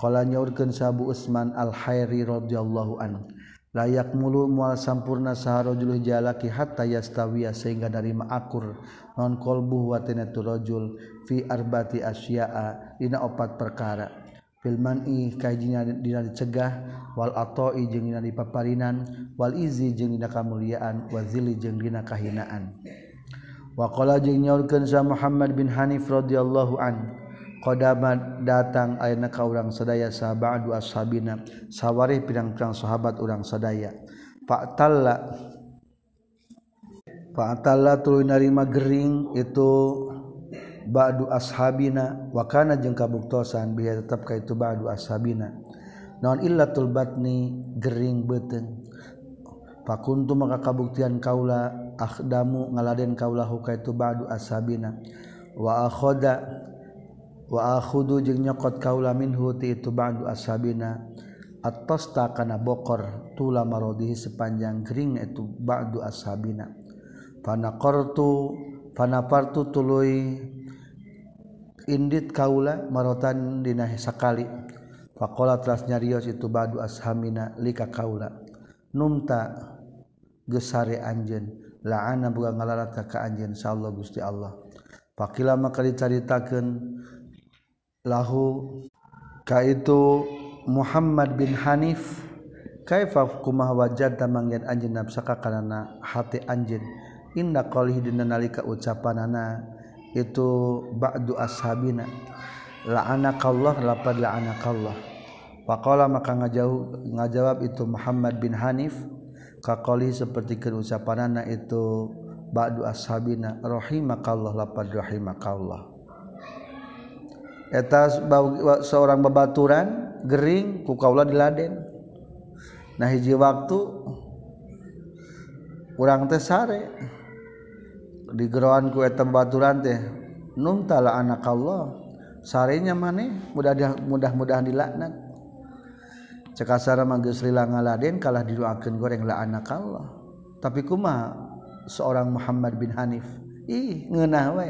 [SPEAKER 1] Qala nyaurkeun sabu Utsman al-Hairi radhiyallahu an layak mulu mual sampurna saharajul jalaki hatta yastawiya sehingga dari akur non qalbu wa tanatu rajul fi arbati asya'a dina opat perkara. filman i kajinya dina dicegah. Wal atoi jeung dina dipaparinan. Wal izi jeung dina kamuliaan. Wa zili jeung dina kahinaan. Wa qala jeung nyaurkeun sa Muhammad bin Hanif radhiyallahu an qadama datang ayeuna ka urang sadaya sahabadu ashabina sawari pirang-pirang sahabat urang sadaya. Fa talla fa talla tuluy narima gering itu ba'du ashabina wa kana jeung kabuktosan biha tetep ka itu ba'du ashabina. Naon illatul batni gering beuteung fakuntu maka kabuktian kaula akhdamu ngaladen kaula huka itu ba'du ashabina. Wa akhoda wa akhudu jeung nyokot kaula minhu ti itu ba'du ashabina. Atas takana bokor tula marodihi sepanjang gering itu ba'du ashabina. Fana kortu fana partu tuluy Indit kaula marotan dina sakali. Faqala telah nyarios itu badu ashamina lika kaula. Numta gesare anjen laana buka ngalarata ka anjen insyaallah gusti Allah. Pakila maka dicaritakeun lahu ka itu Muhammad bin Hanif kaifa kumah wajad tamangyan anjeun nafsaka kana hati anjeun? Inda qalihi dina nalika ucapanana itu ba'du ashabina. La'anakallah lapad la'anakallah. Pakola maka ngajauh, ngajawab itu Muhammad bin Hanif. Kakoli seperti ucapanana itu ba'du ashabina rahimakallah lapad rahimakallah. Eta seorang babaturan gering ku kaula di Laden. Nah hiji waktu urang teh sare. digeroan ku eta baturan teh num tala anak Allah sarenya maneh mudah mudah-mudahan dilaknat. Cekasara manggis rila ngaladen kalah didoakeun goreng la anak Allah. Tapi kumaha seorang Muhammad bin Hanif? Ih ngeunah we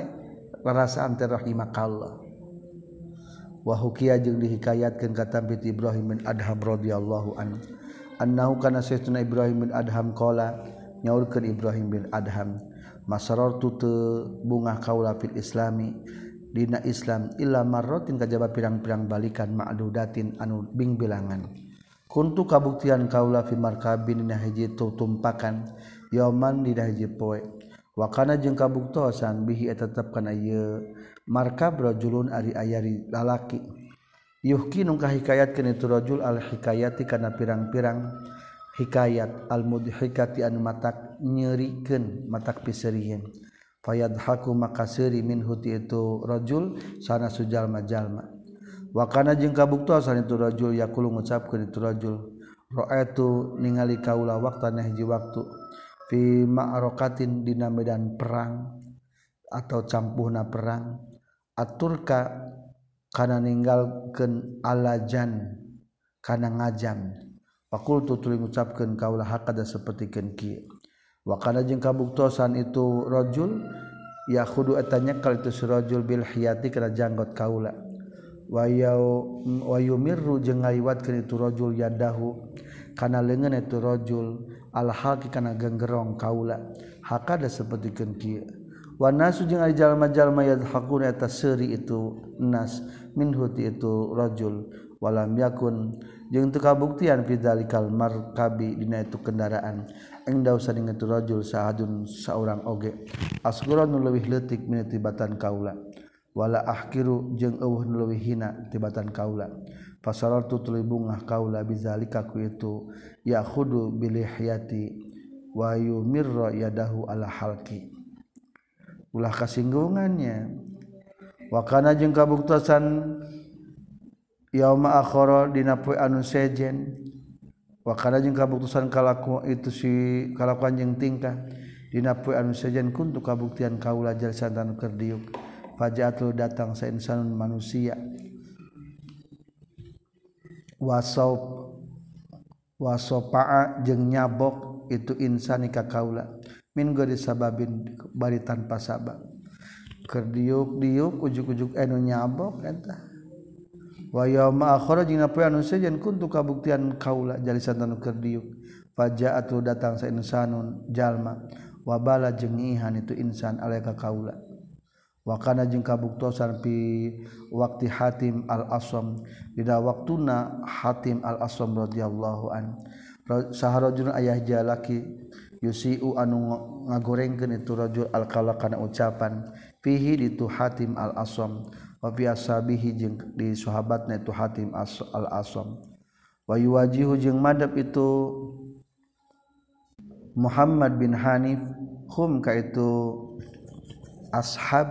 [SPEAKER 1] rarasaan teh rahimah Allah. Wa hukiya jeung dihikayatkeun ka Bit Ibrahim bin Adham radhiyallahu anhu. Annahu kana sayyidina Ibrahim bin Adham qala nyaurkeun Ibrahim bin Adham masaror tute bunga kaula fil islami. Dina islam illa marrotin kajaba pirang-pirang balikan ma'dudatin anu bing bilangan kuntu kabuktian kaula fi markabin dina hiji tumpakan yoman dina hiji poe. Wa kana jeung kabuktosan bihi eta tetepkeun ieu markab rajulun ari ayari lalaki. Yuhki nu hikayat kana rajul al hikayati kana pirang-pirang. hikayat almudhikati anu matak nyerikan matak piserian fayad haku maka seri min huti itu rajul sana sujalma jalma wakana jeung kabuktosan itu rajul yakulu ngucapkeun itu rajul ra'aitu ningali kaula waqtana hiji waktu fi ma'rakatin dina medan perang atau campuhna perang aturka kana ninggalkeun alajan kana ngajam Fakultu tuli ngucapkeun kaula hakada sapertikeun kieu. Wa kana jeung kabuktosan itu rajul ya khudu atanya kal itu surajul bil hiyati kana janggot kaula. Wa yau wa yumirru jeung ngaliwatkeun itu rajul yadahu kana leungeun itu rajul al haqi kana genggerong kaula. Hakada sapertikeun kieu. Wa nasu jeung ari jalma-jalma yadhakuna eta seuri itu nas minhu itu rajul walam yakun. Jeung teu kabuktian fidzalikal markabi dina itu kendaraan. Engda usah dingetu rajul sahadun saurang oge. Asgura nu leuwih leutik min tibatan kaula. Wala ahkiru jeung eueuh nu leuwih hina tibatan kaula. Fasarartu tuluy bungah kaula bizalika ku itu. Yakhudu bilihyati wa yumirra yadahu ala halki. Ulah kasinggungannya. Wakana jeung kabuktasan yauma akhara dina poe anu sejen. Wa kana jeung kabuktusan kalaku itu si kalakuan jeung tingkah. Dina poe anu sejen kuntu kabuktian kaula jalsan tanu keur diuk. Fajatul datang sa insanun manusia. Wasop wasopa'a jeung nyabok itu insani ka kaula. Min gadi sababin bari tanpa sabab. Keur diuk diuk ujuk-ujuk anu nyabok eta. untuk kabuktian kaula jalisanuk pajat datang sayanun jalma. Wabala jengihan itu insan alaika kaula. Wakana jeung kabuktosan pi waktu hatim al asam dina waktuna hatim al asam radhiyallahu an. Saharajun ayah jalaki yusiu anu ngagorengkeun itu rajul al kana ucapan. Fihi ditu hatim al asam wa fi ashabihi jeung di sahabatna itu hatim al asam wa yuwajihu jeung madab itu Muhammad bin Hanif. Hum ka itu ashab.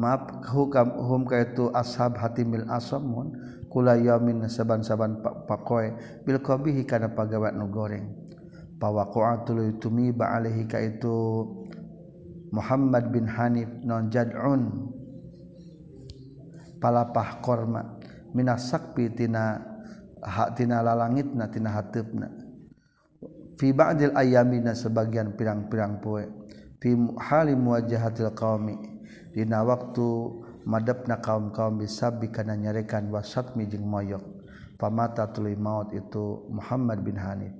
[SPEAKER 1] Maaf hukam hum ka itu ashab hatimil asamun kula yamin saban-saban pakoe. Bil qabihi kana pagawa nu goreng. Pawaqa'atul tumiba alaihi ka itu Muhammad bin Hanif non jad'un palapah korma minas sakpi tina hak tina lalangit na tina hatep na fi ba'dil ayamina sebagian pirang-pirang poe fi hali muwajahatil qaumi dina waktu madepna kaum-kaum bisabi kana nyarekan wasatmi jeung moyok pamata tuluy maut itu Muhammad bin Hanif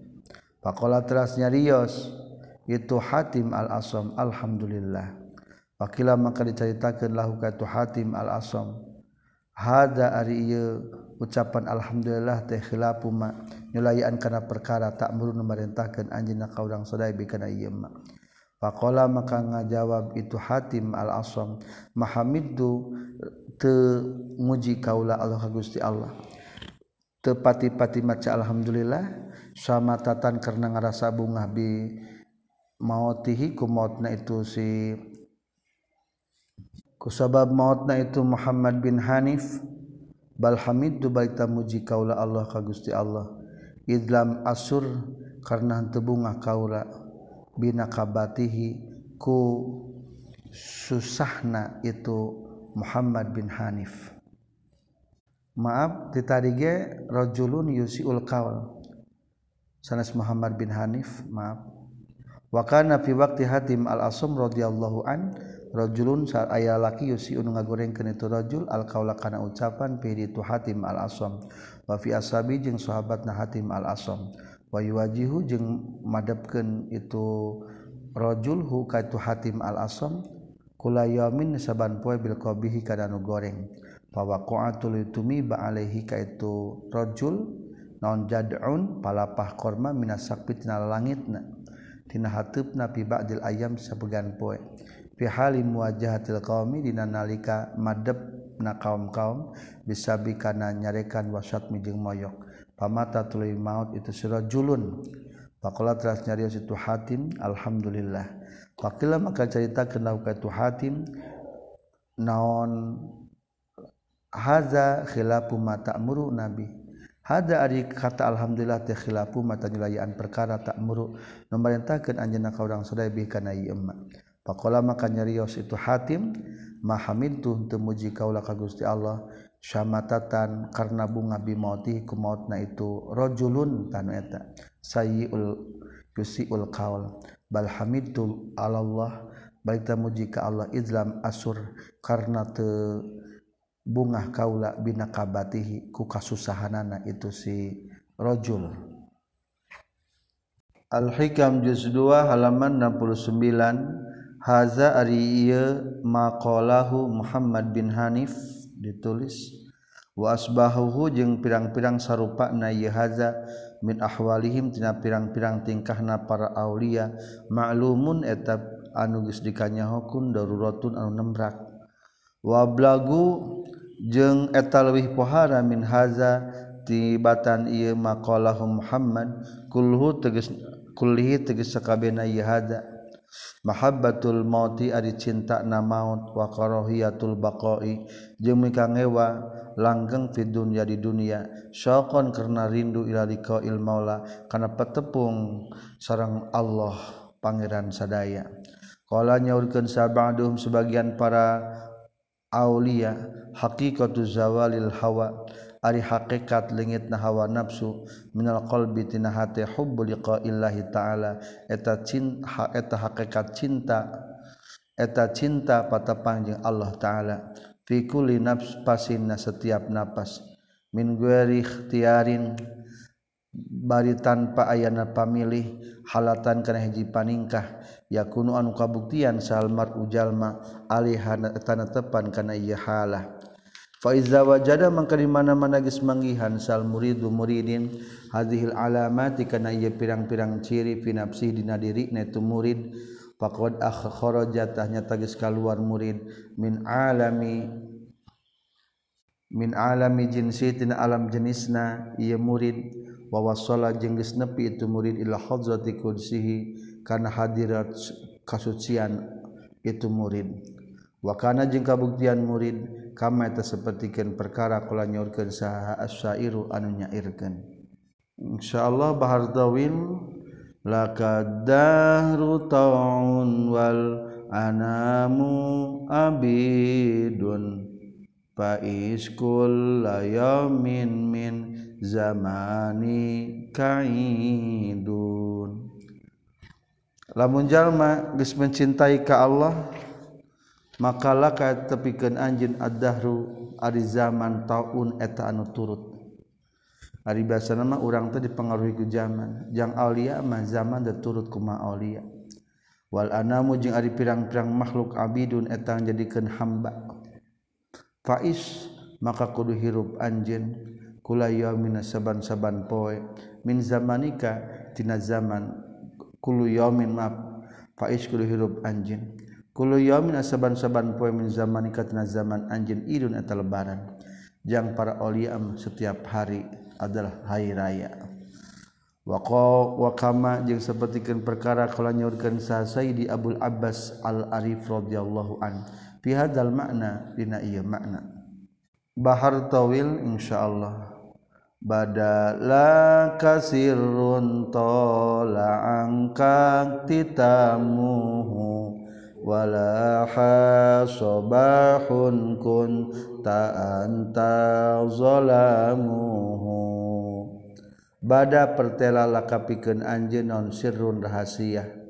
[SPEAKER 1] Pakola teras nyarios itu Hatim al-Asam alhamdulillah. Wakila maka diceritakan lahu katu Hatim al-Asam. hada ari ucapan alhamdulillah teh khilafu ma. Nyulayan kana perkara tak murun memerintahkeun anjeunna ka urang sadaya bi kana ieu ma. Faqala maka ngajawab itu hatim al asam mahamiddu te muji kaula Allah Gusti Allah. Tepati-pati maca alhamdulillah sama tatan karena ngarasa bunga bi mautihi ku mautna itu si kusabab mautna itu Muhammad bin Hanif. Bal hamiddu muji kaula Allah ka Gusti Allah. Idlam asur karena henteu kaula. Binakabatihi ku susahna itu Muhammad bin Hanif. Maaf ditarige rajulun yusiul qaul sanes Muhammad bin Hanif maaf. Wa kana fi waqti Hatim al-Asam radhiyallahu an rajulun sa aya laki yusiun ngagorengkeun itu rajul al qaula kana ucapan fi itu Hatim al Asam wa fi ashabi jeung sahabatna Hatim al Asam wa yuwajihu jeung madepkeun itu rajul hu ka itu Hatim al Asam kula yamin saban poe bil qabihi kana nu goreng. Fa waqa'atul tumiba alaihi ka itu rajul non jad'un palapah korma minas langitna tina hateupna pi ba'dil ayam sabegan poe. Pihalim wajahatil qmi dina nalika madeb na kaum kaum bisa bikana nyarekan wasat mijeng moyok. Mata tuli maut itu surah julun. Paklah teras nyarios itu hatim alhamdulillah. Paklah maka cerita kenal ke itu hatim naon haza khilafu mata muru nabi. Hada ari kata alhamdulillah teh khilafu mata nyelayan perkara tak muru memerintahkan anjeunna ka urang sadaya bi kana ieu Paklah maka nyarios itu hatim mahamid tu teu muji kaula ka Gusti Allah syamatan karena bunga bimauti ku mautna itu rajulun tanu eta sayyiul yusiul qaul bal hamidul Allah baik muji ka Allah izlam asur karena te bunga kaula binakabatihi ku kasusahanana itu si rajul Al-Hikam juz 2 halaman 69 Haza ari maqalahu Muhammad bin Hanif ditulis. Wa asbahuhu jeung pirang-pirang sarupa na ieu haza min ahwalihim tina pirang-pirang tingkahna para aulia ma'lumun eta anu geus dikanyahokun daruratun anu nembrak. Wa blagu jeung eta leuwih pohara min haza tibatan ieu maqalahu Muhammad kulhu tegas kulihi tegas sakabehna ieu haza. mahabbatul mauti ari cinta na maut wa karahiyatul baqai. Jeung mikangewa langgeng fi dunya di dunia. Syaqon karena rindu ila liqail maula. Kana petepung sareng Allah pangeran sadaya. Qala nyaurkeun sabadum sebagian para aulia haqiqatu zawalil hawa. ari hakikat legit na hawa nafsu minal qolbitina hati hubbu liqaillahi ta'ala. Eta cinta eta hakikat cinta eta cinta patepang jeung Allah taala. Fi kulli nafs pasinna setiap napas. Min ghairi ikhtiarin bari tanpa ayana pamilih halatan kana hiji paningkah yakunu anu kabuktian salmar ujalma alihana alih tepan kana ieu halah. Faiza wajada mangka di mana-mana geus manggihan sal muridu muridin hadhil alamati kana ieu pirang-pirang ciri fi nafsi dina diri na tu murid. Faqad akharaja tahnya tagis kaluar murid. Min alami min alami jinsi tina alam jenisna ieu murid. Wa wasala jeung geus nepi itu murid ila hadrati kursihi kana hadirat kasucian itu murid. wakana jeung kabuktian murid kama eta sapertikeun perkara kula nyaurkeun saha asyairu anu nyairkeun. Insyaallah bahar dawil lakadahru taun wal anamu abidun. Faiskul layamin min zamani kaidun. Lamun jalma geus mencintai ka Allah makalah ka tepikan anjin addahru ari zaman taun eta anu turut. Ari basa nama urang teh dipengaruhi ku zaman. Jang aulia mah zaman da turut ku ma aulia. Wal anamu jeung ari pirang-pirang makhluk abidun eta jadikeun hamba. Faiz maka kudu hirup anjeun. Kula yaumin saban-saban poe. Min zamanika tina zaman kulu yaumin maaf. Faiz kudu hirup anjeun. Yamin asaban-saban poe min zaman nikatna zaman anjin idun eta lebaran. Jang para oliam setiap hari adalah hari raya. Waqo wakama jeung sapertikeun perkara kala nyaurkeun sa Sayyidi Abdul Abbas Al-Arif radhiyallahu an. Fi hadzal makna dina ieu makna. Bahar tawil insyaallah. Badala kasirun tola angka titamuhu walaha sobahun kun ta'anta zolamuhu Bada pertela lakapikeun anjeun non sirrun rahasia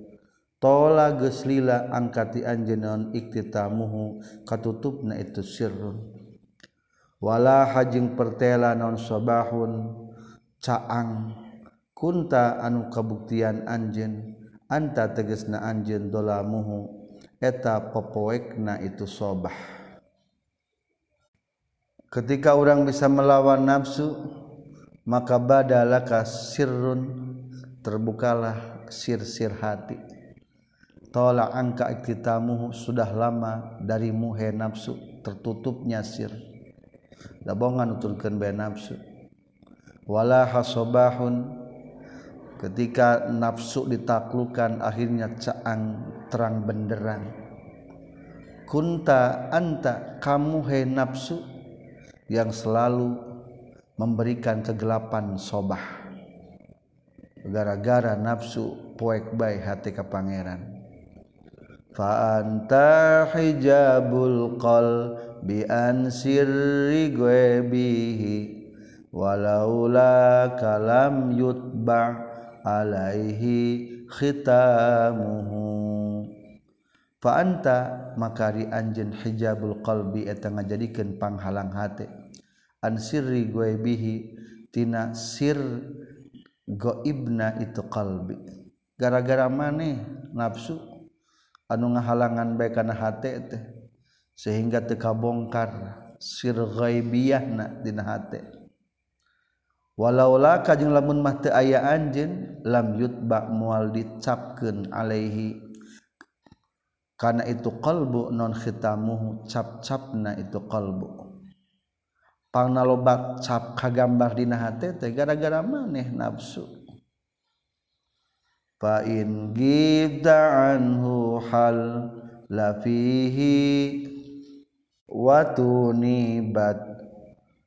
[SPEAKER 1] Tola geus lila angkati non iktitamuhu katutupna itu sirrun. Wala hajing pertela non sobahun caang. Kunta anu kabuktian anjeun anta tegesna anjeun dolamuhu. Eta popoekna itu sobah. Ketika orang bisa melawan nafsu maka badalaka sirrun terbukalah sir-sir hati. Tola angka iktitamuhu sudah lama dari muhe nafsu tertutupnya sir. Dabongan uturkeun bae nafsu. Wala hasobahun ketika nafsu ditaklukkan akhirnya caang terang benderang. Kunta anta kamu he nafsu yang selalu memberikan kegelapan sobah. Gara-gara nafsu poek baik hati ke pangeran. Fa anta hijabul qal bi an sirri bihi walaula kalam yutba' alaihi khitamuhu. Faanta makari anjen hijabul qalbi eta ngajadikeun panghalang hate. An sirri ghaibihi tina sir gaibna itu qalbi. Gara-gara maneh nafsu anu ngahalangan bae kana hate teh sehingga teu kabongkar sir ghaibiyahna dina hate. walaula kajeng lamun mah teu aya anjeun lam yutba moal dicapkeun alaihi. Karena itu qalbu non khitamuhu cap-capna itu qalbu. Pangna lobat cap kagambar dina hate teh gara-gara maneh nafsu. Fa in gibda anhu hal lafihi wa tunibat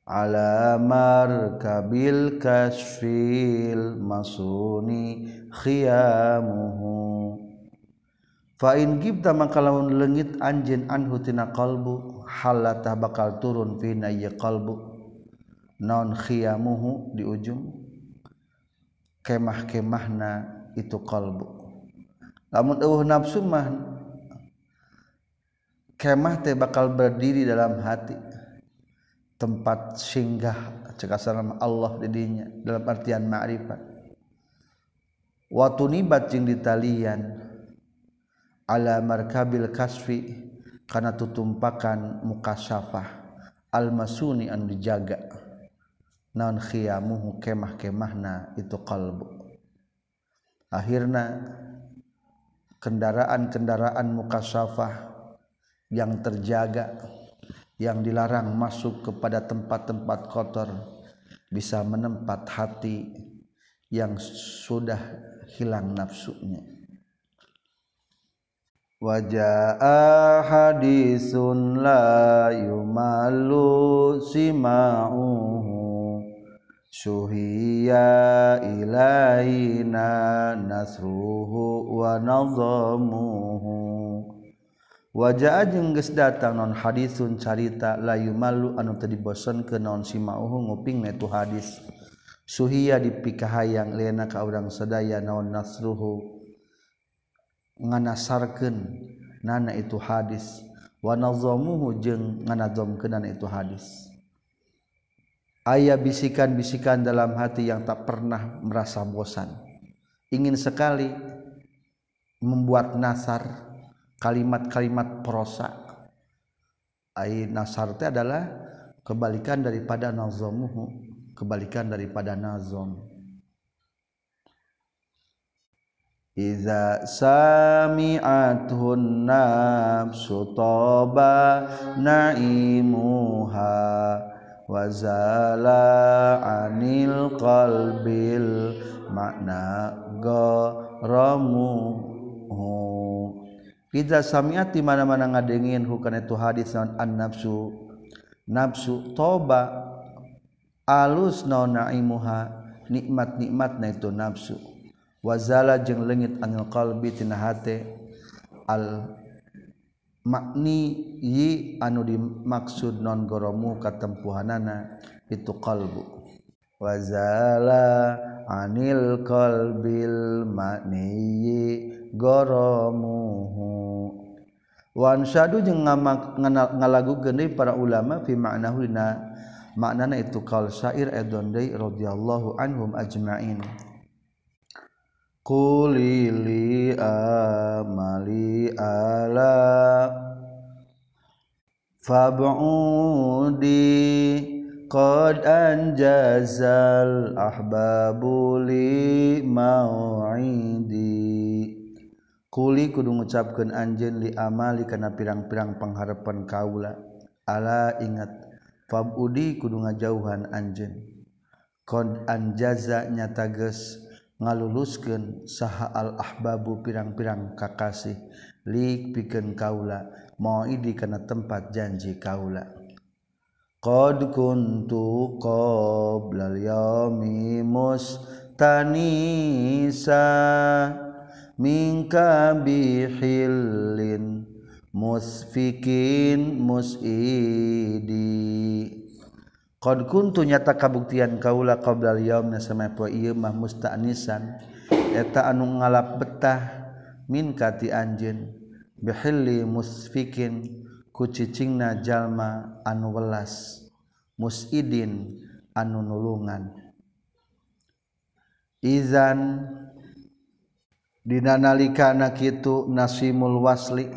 [SPEAKER 1] tunibat ala markabil kasfil masuni khiyamuhu. Fa in gibda maka lamun leungit anjeun anhu tina qalbu halata bakal turun fina ya qalbu. Non khiyamuhu di ujung kemah-kemahna itu qalbu. Lamun eueuh nafsu mah kemah teh bakal berdiri dalam hati tempat singgah cek nama Allah di dinya dalam artian ma'rifat. Wa tunibat jeung ditalian ala markabil kasfi kana tutumpakan mukasyafah al masuni anu dijaga naon khiyamuhu kemah-kemahna itu qalbu akhirnya kendaraan-kendaraan mukasyafah yang terjaga yang dilarang masuk kepada tempat-tempat kotor bisa menempat hati yang sudah hilang nafsunya. Wajah hadisun la yumalu sima'uhu Suhiya ilaina nasruhu wa nadhamuhu wajah jeung geus datang non hadisun carita layu malu anu teu boson ke non simauhu nguping netu hadis. Suhiya dipikahayang lena ka urang sadaya naon nasruhu nganasarkeun nana itu hadis. Wa nazamuhu jeung nganazamkeunana itu hadis. Aya bisikan-bisikan dalam hati yang tak pernah merasa bosan. Ingin sekali membuat nasar kalimat-kalimat prosa. Ay nasar adalah kebalikan daripada nazomuhu kebalikan daripada nazom Iza sami'athun nafsu toba na'imuha wazala anil qalbil makna garamu Iza samiat di mana-mana ngadengin hukana itu hadis naon? An nafsu nafsu toba. Alus naon naimuha? Nikmat nikmat na itu nafsu. Wazala jeung leungit anil qalbi tina hate. Al makni yi anu dimaksud non goromu katempuhanana itu qalbu wazala anil qalbil makni goromuhu. Wan syadu jeung ngalagu gede para ulama fi maknahu dina maknana itu kal syair edon deui radhiyallahu anhum ajmain. Qulili amali ala Fab'udi Qad anjazal ahbabu li mau'idi Kuli kudu ngucapkeun anjeun li amali kana pirang-pirang pangharepan kaula. Ala ingat fabudi kudu ngajauhan anjeun. Qad anjaza nyata geus ngaluluskeun saha al ahbabu pirang-pirang kakasih li pikeun kaula mau'idi kana tempat janji kaula. Qad kuntu qoblal yaumi mustanisa Minka bihillin musfikin musidi. Qad kuntu nyata kabuktian kaula qabla yaum nasama po ieu mah mustanisan. Eta anu ngalap betah min kati anjeun bihilli musfikin kucicingna jalma anu welas musidin anu nulungan. Izan dina nalikana kitu nasimul wasli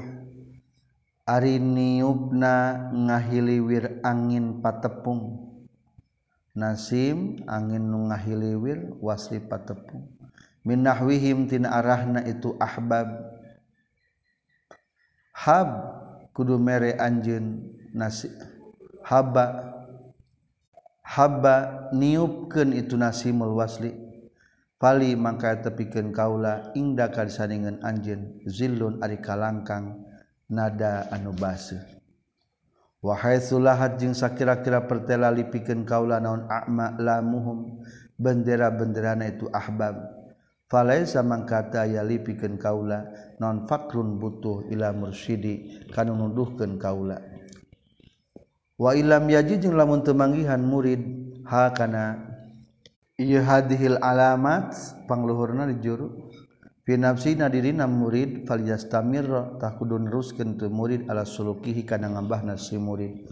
[SPEAKER 1] ari niupna ngahiliwir angin patepung. Nasim angin nu ngahiliwir wasli patepung. Minnahwihim tin tina arahna itu ahbab. Hab kudu mere anjeun nasi haba haba niupkeun itu nasimul wasli. Pali mangka tepikeun kaula ingda kalisaningan anjeun zillun ari kalangkang nada anu baseuh wahai sulahat jeung sakira-kira pertela lipikeun kaula naon a'ma lamuhum bendera-benderana itu ahbab. falaisa mangkata ya lipikeun kaula non fakrun butuh ila mursyidi kana nuduhkeun kaula. Wa ilam yaji jeung lamun teu manggihan murid ha kana ieu hadhil alamat pangluhurna di juru fi nafsina dirina murid falyastamir tah kudu neruskeun teu murid ala sulukihi kana ngambahna si murid.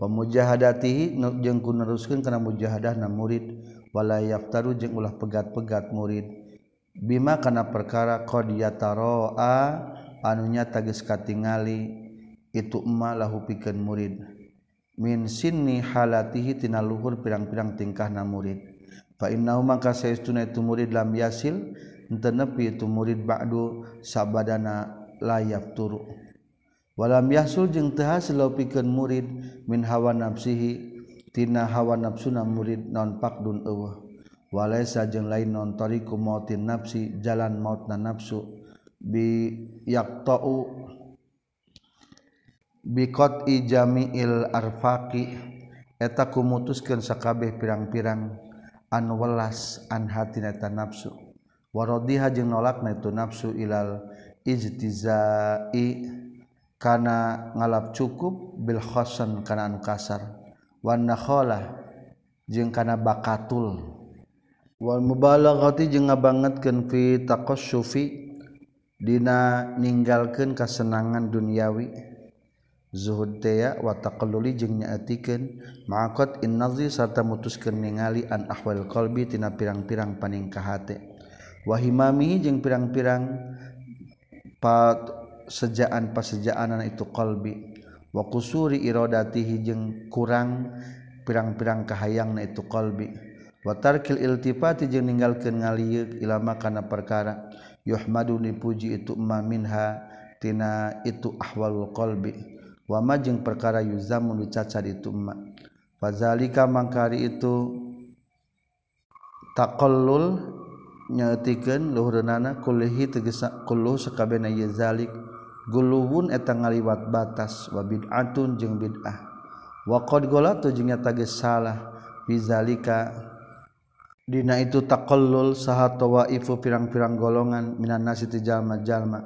[SPEAKER 1] Wa mujahadatihi jeung kudu neruskeun kana mujahadahna murid wala yaftaru jeung ulah pegat-pegat murid. Bima kana perkara qdiataroa anunya tagis katingali itu emma lahu pikeun murid. Min sinni halatihi tina luhur pirang-pirang tingkahna murid. Fa innahu maka saestuna itu murid lam yasil henteu nepi itu murid ba'du sabadana layap turu walam yasul jeung teu hasil lahu pikeun murid min hawa nafsihi tina hawa nafsuna murid non pakdun eueuh. walaysa jeung lain nontariku mautin nafsi jalan maut na nafsu bi yaqta'u biqat ijamiil arfaqi. Eta kumutuskeun sakabeh pirang-pirang an welas an hatina ta nafsu waradhiha jeung nolakna itu nafsu ilal ijtizai kana ngalap cukup bil khosan kana anu kasar. Wan nakhalah jeung kana bakatul. wal mubalaghati jeung ngabangetkeun fi taqassufi dina ninggalkeun kasenangan duniawi. Zuhud teh wa taqalluli jeung nyaetikeun maqat innazi sarta mutuskeun ningali an ahwal qalbi tina pirang-pirang paningkah hate wa himami jeung pirang-pirang pat sejaan pasejaanan itu qalbi. Wa qusuri iradatihi jeung kurang pirang-pirang kahayangna itu qalbi. watarkil iltifati jeung ninggalkeun ngaliuk ilama kana perkara. Yuhmadu dipuji itu ma minha tina itu ahwalul qalbi. Wa ma jeung perkara yuzamun dicacat itu ma. Fazalika mangkari itu taqallul nyaetikeun luhureunana kullihi tegesa kullu sakabehna ieu zalik. Guluwun eta ngaliwat batas wa bid'atun jeung bid'ah. Wa qad golatu jeung nyata salah. Bizalika Dina itu takqallul saha tawaifu pirang-pirang golongan minan nasi ti jalma-jalma.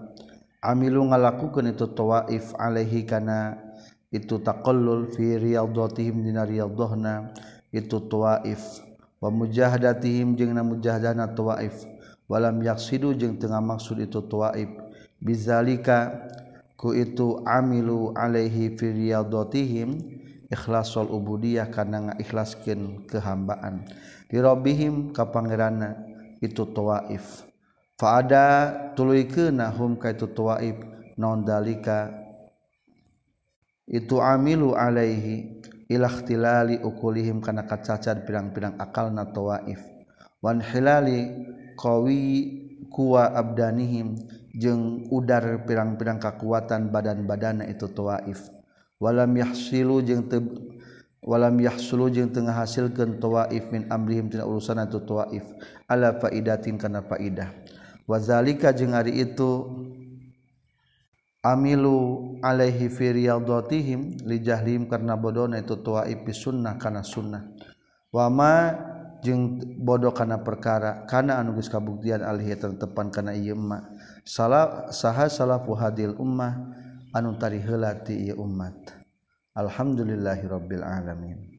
[SPEAKER 1] Amilu ngalakukeun itu tawaif alaihi kana itu takqallul fi riyadhatihim dina riyadhahna itu tawaif wa mujahadatihim jeung na mujahadana tawaif walam yaqsidu jeung tengah maksud itu tawaif bizalika ku itu amilu alaihi fi riyadhatihim ikhlasul ubudiyah kana ngaikhlaskeun kehambaan. dirobihim ka pangerana itu tawaif. Faada tuluykeuna hum ka itu tawaif naon dalika itu amilu alaihi ilakhtilali ukulihim kana kacacat pirang-pirang akalna tawaif. Wan hilali qawi kuwa abdanihim jeung udar pirang-pirang kekuatan badan-badana itu tawaif. Walam yahsilu jeung walam yahsulu jeung tengah hasilkeun tawaif min amrihim tina urusan atau tawaif. Ala faidatin kana faidah. Wazalika jeung ari itu amilu alaihi fi riyadhatihim li jahlihim karna bodona itu tawaif bi sunnah kana sunnah. Wama jeung bodoh kana perkara kana anu geus kabuktian alih tetepan kana ieu ma salah saha salafu hadil ummah anu tari heula ti ieu umat Alhamdulillahirabbil alamin.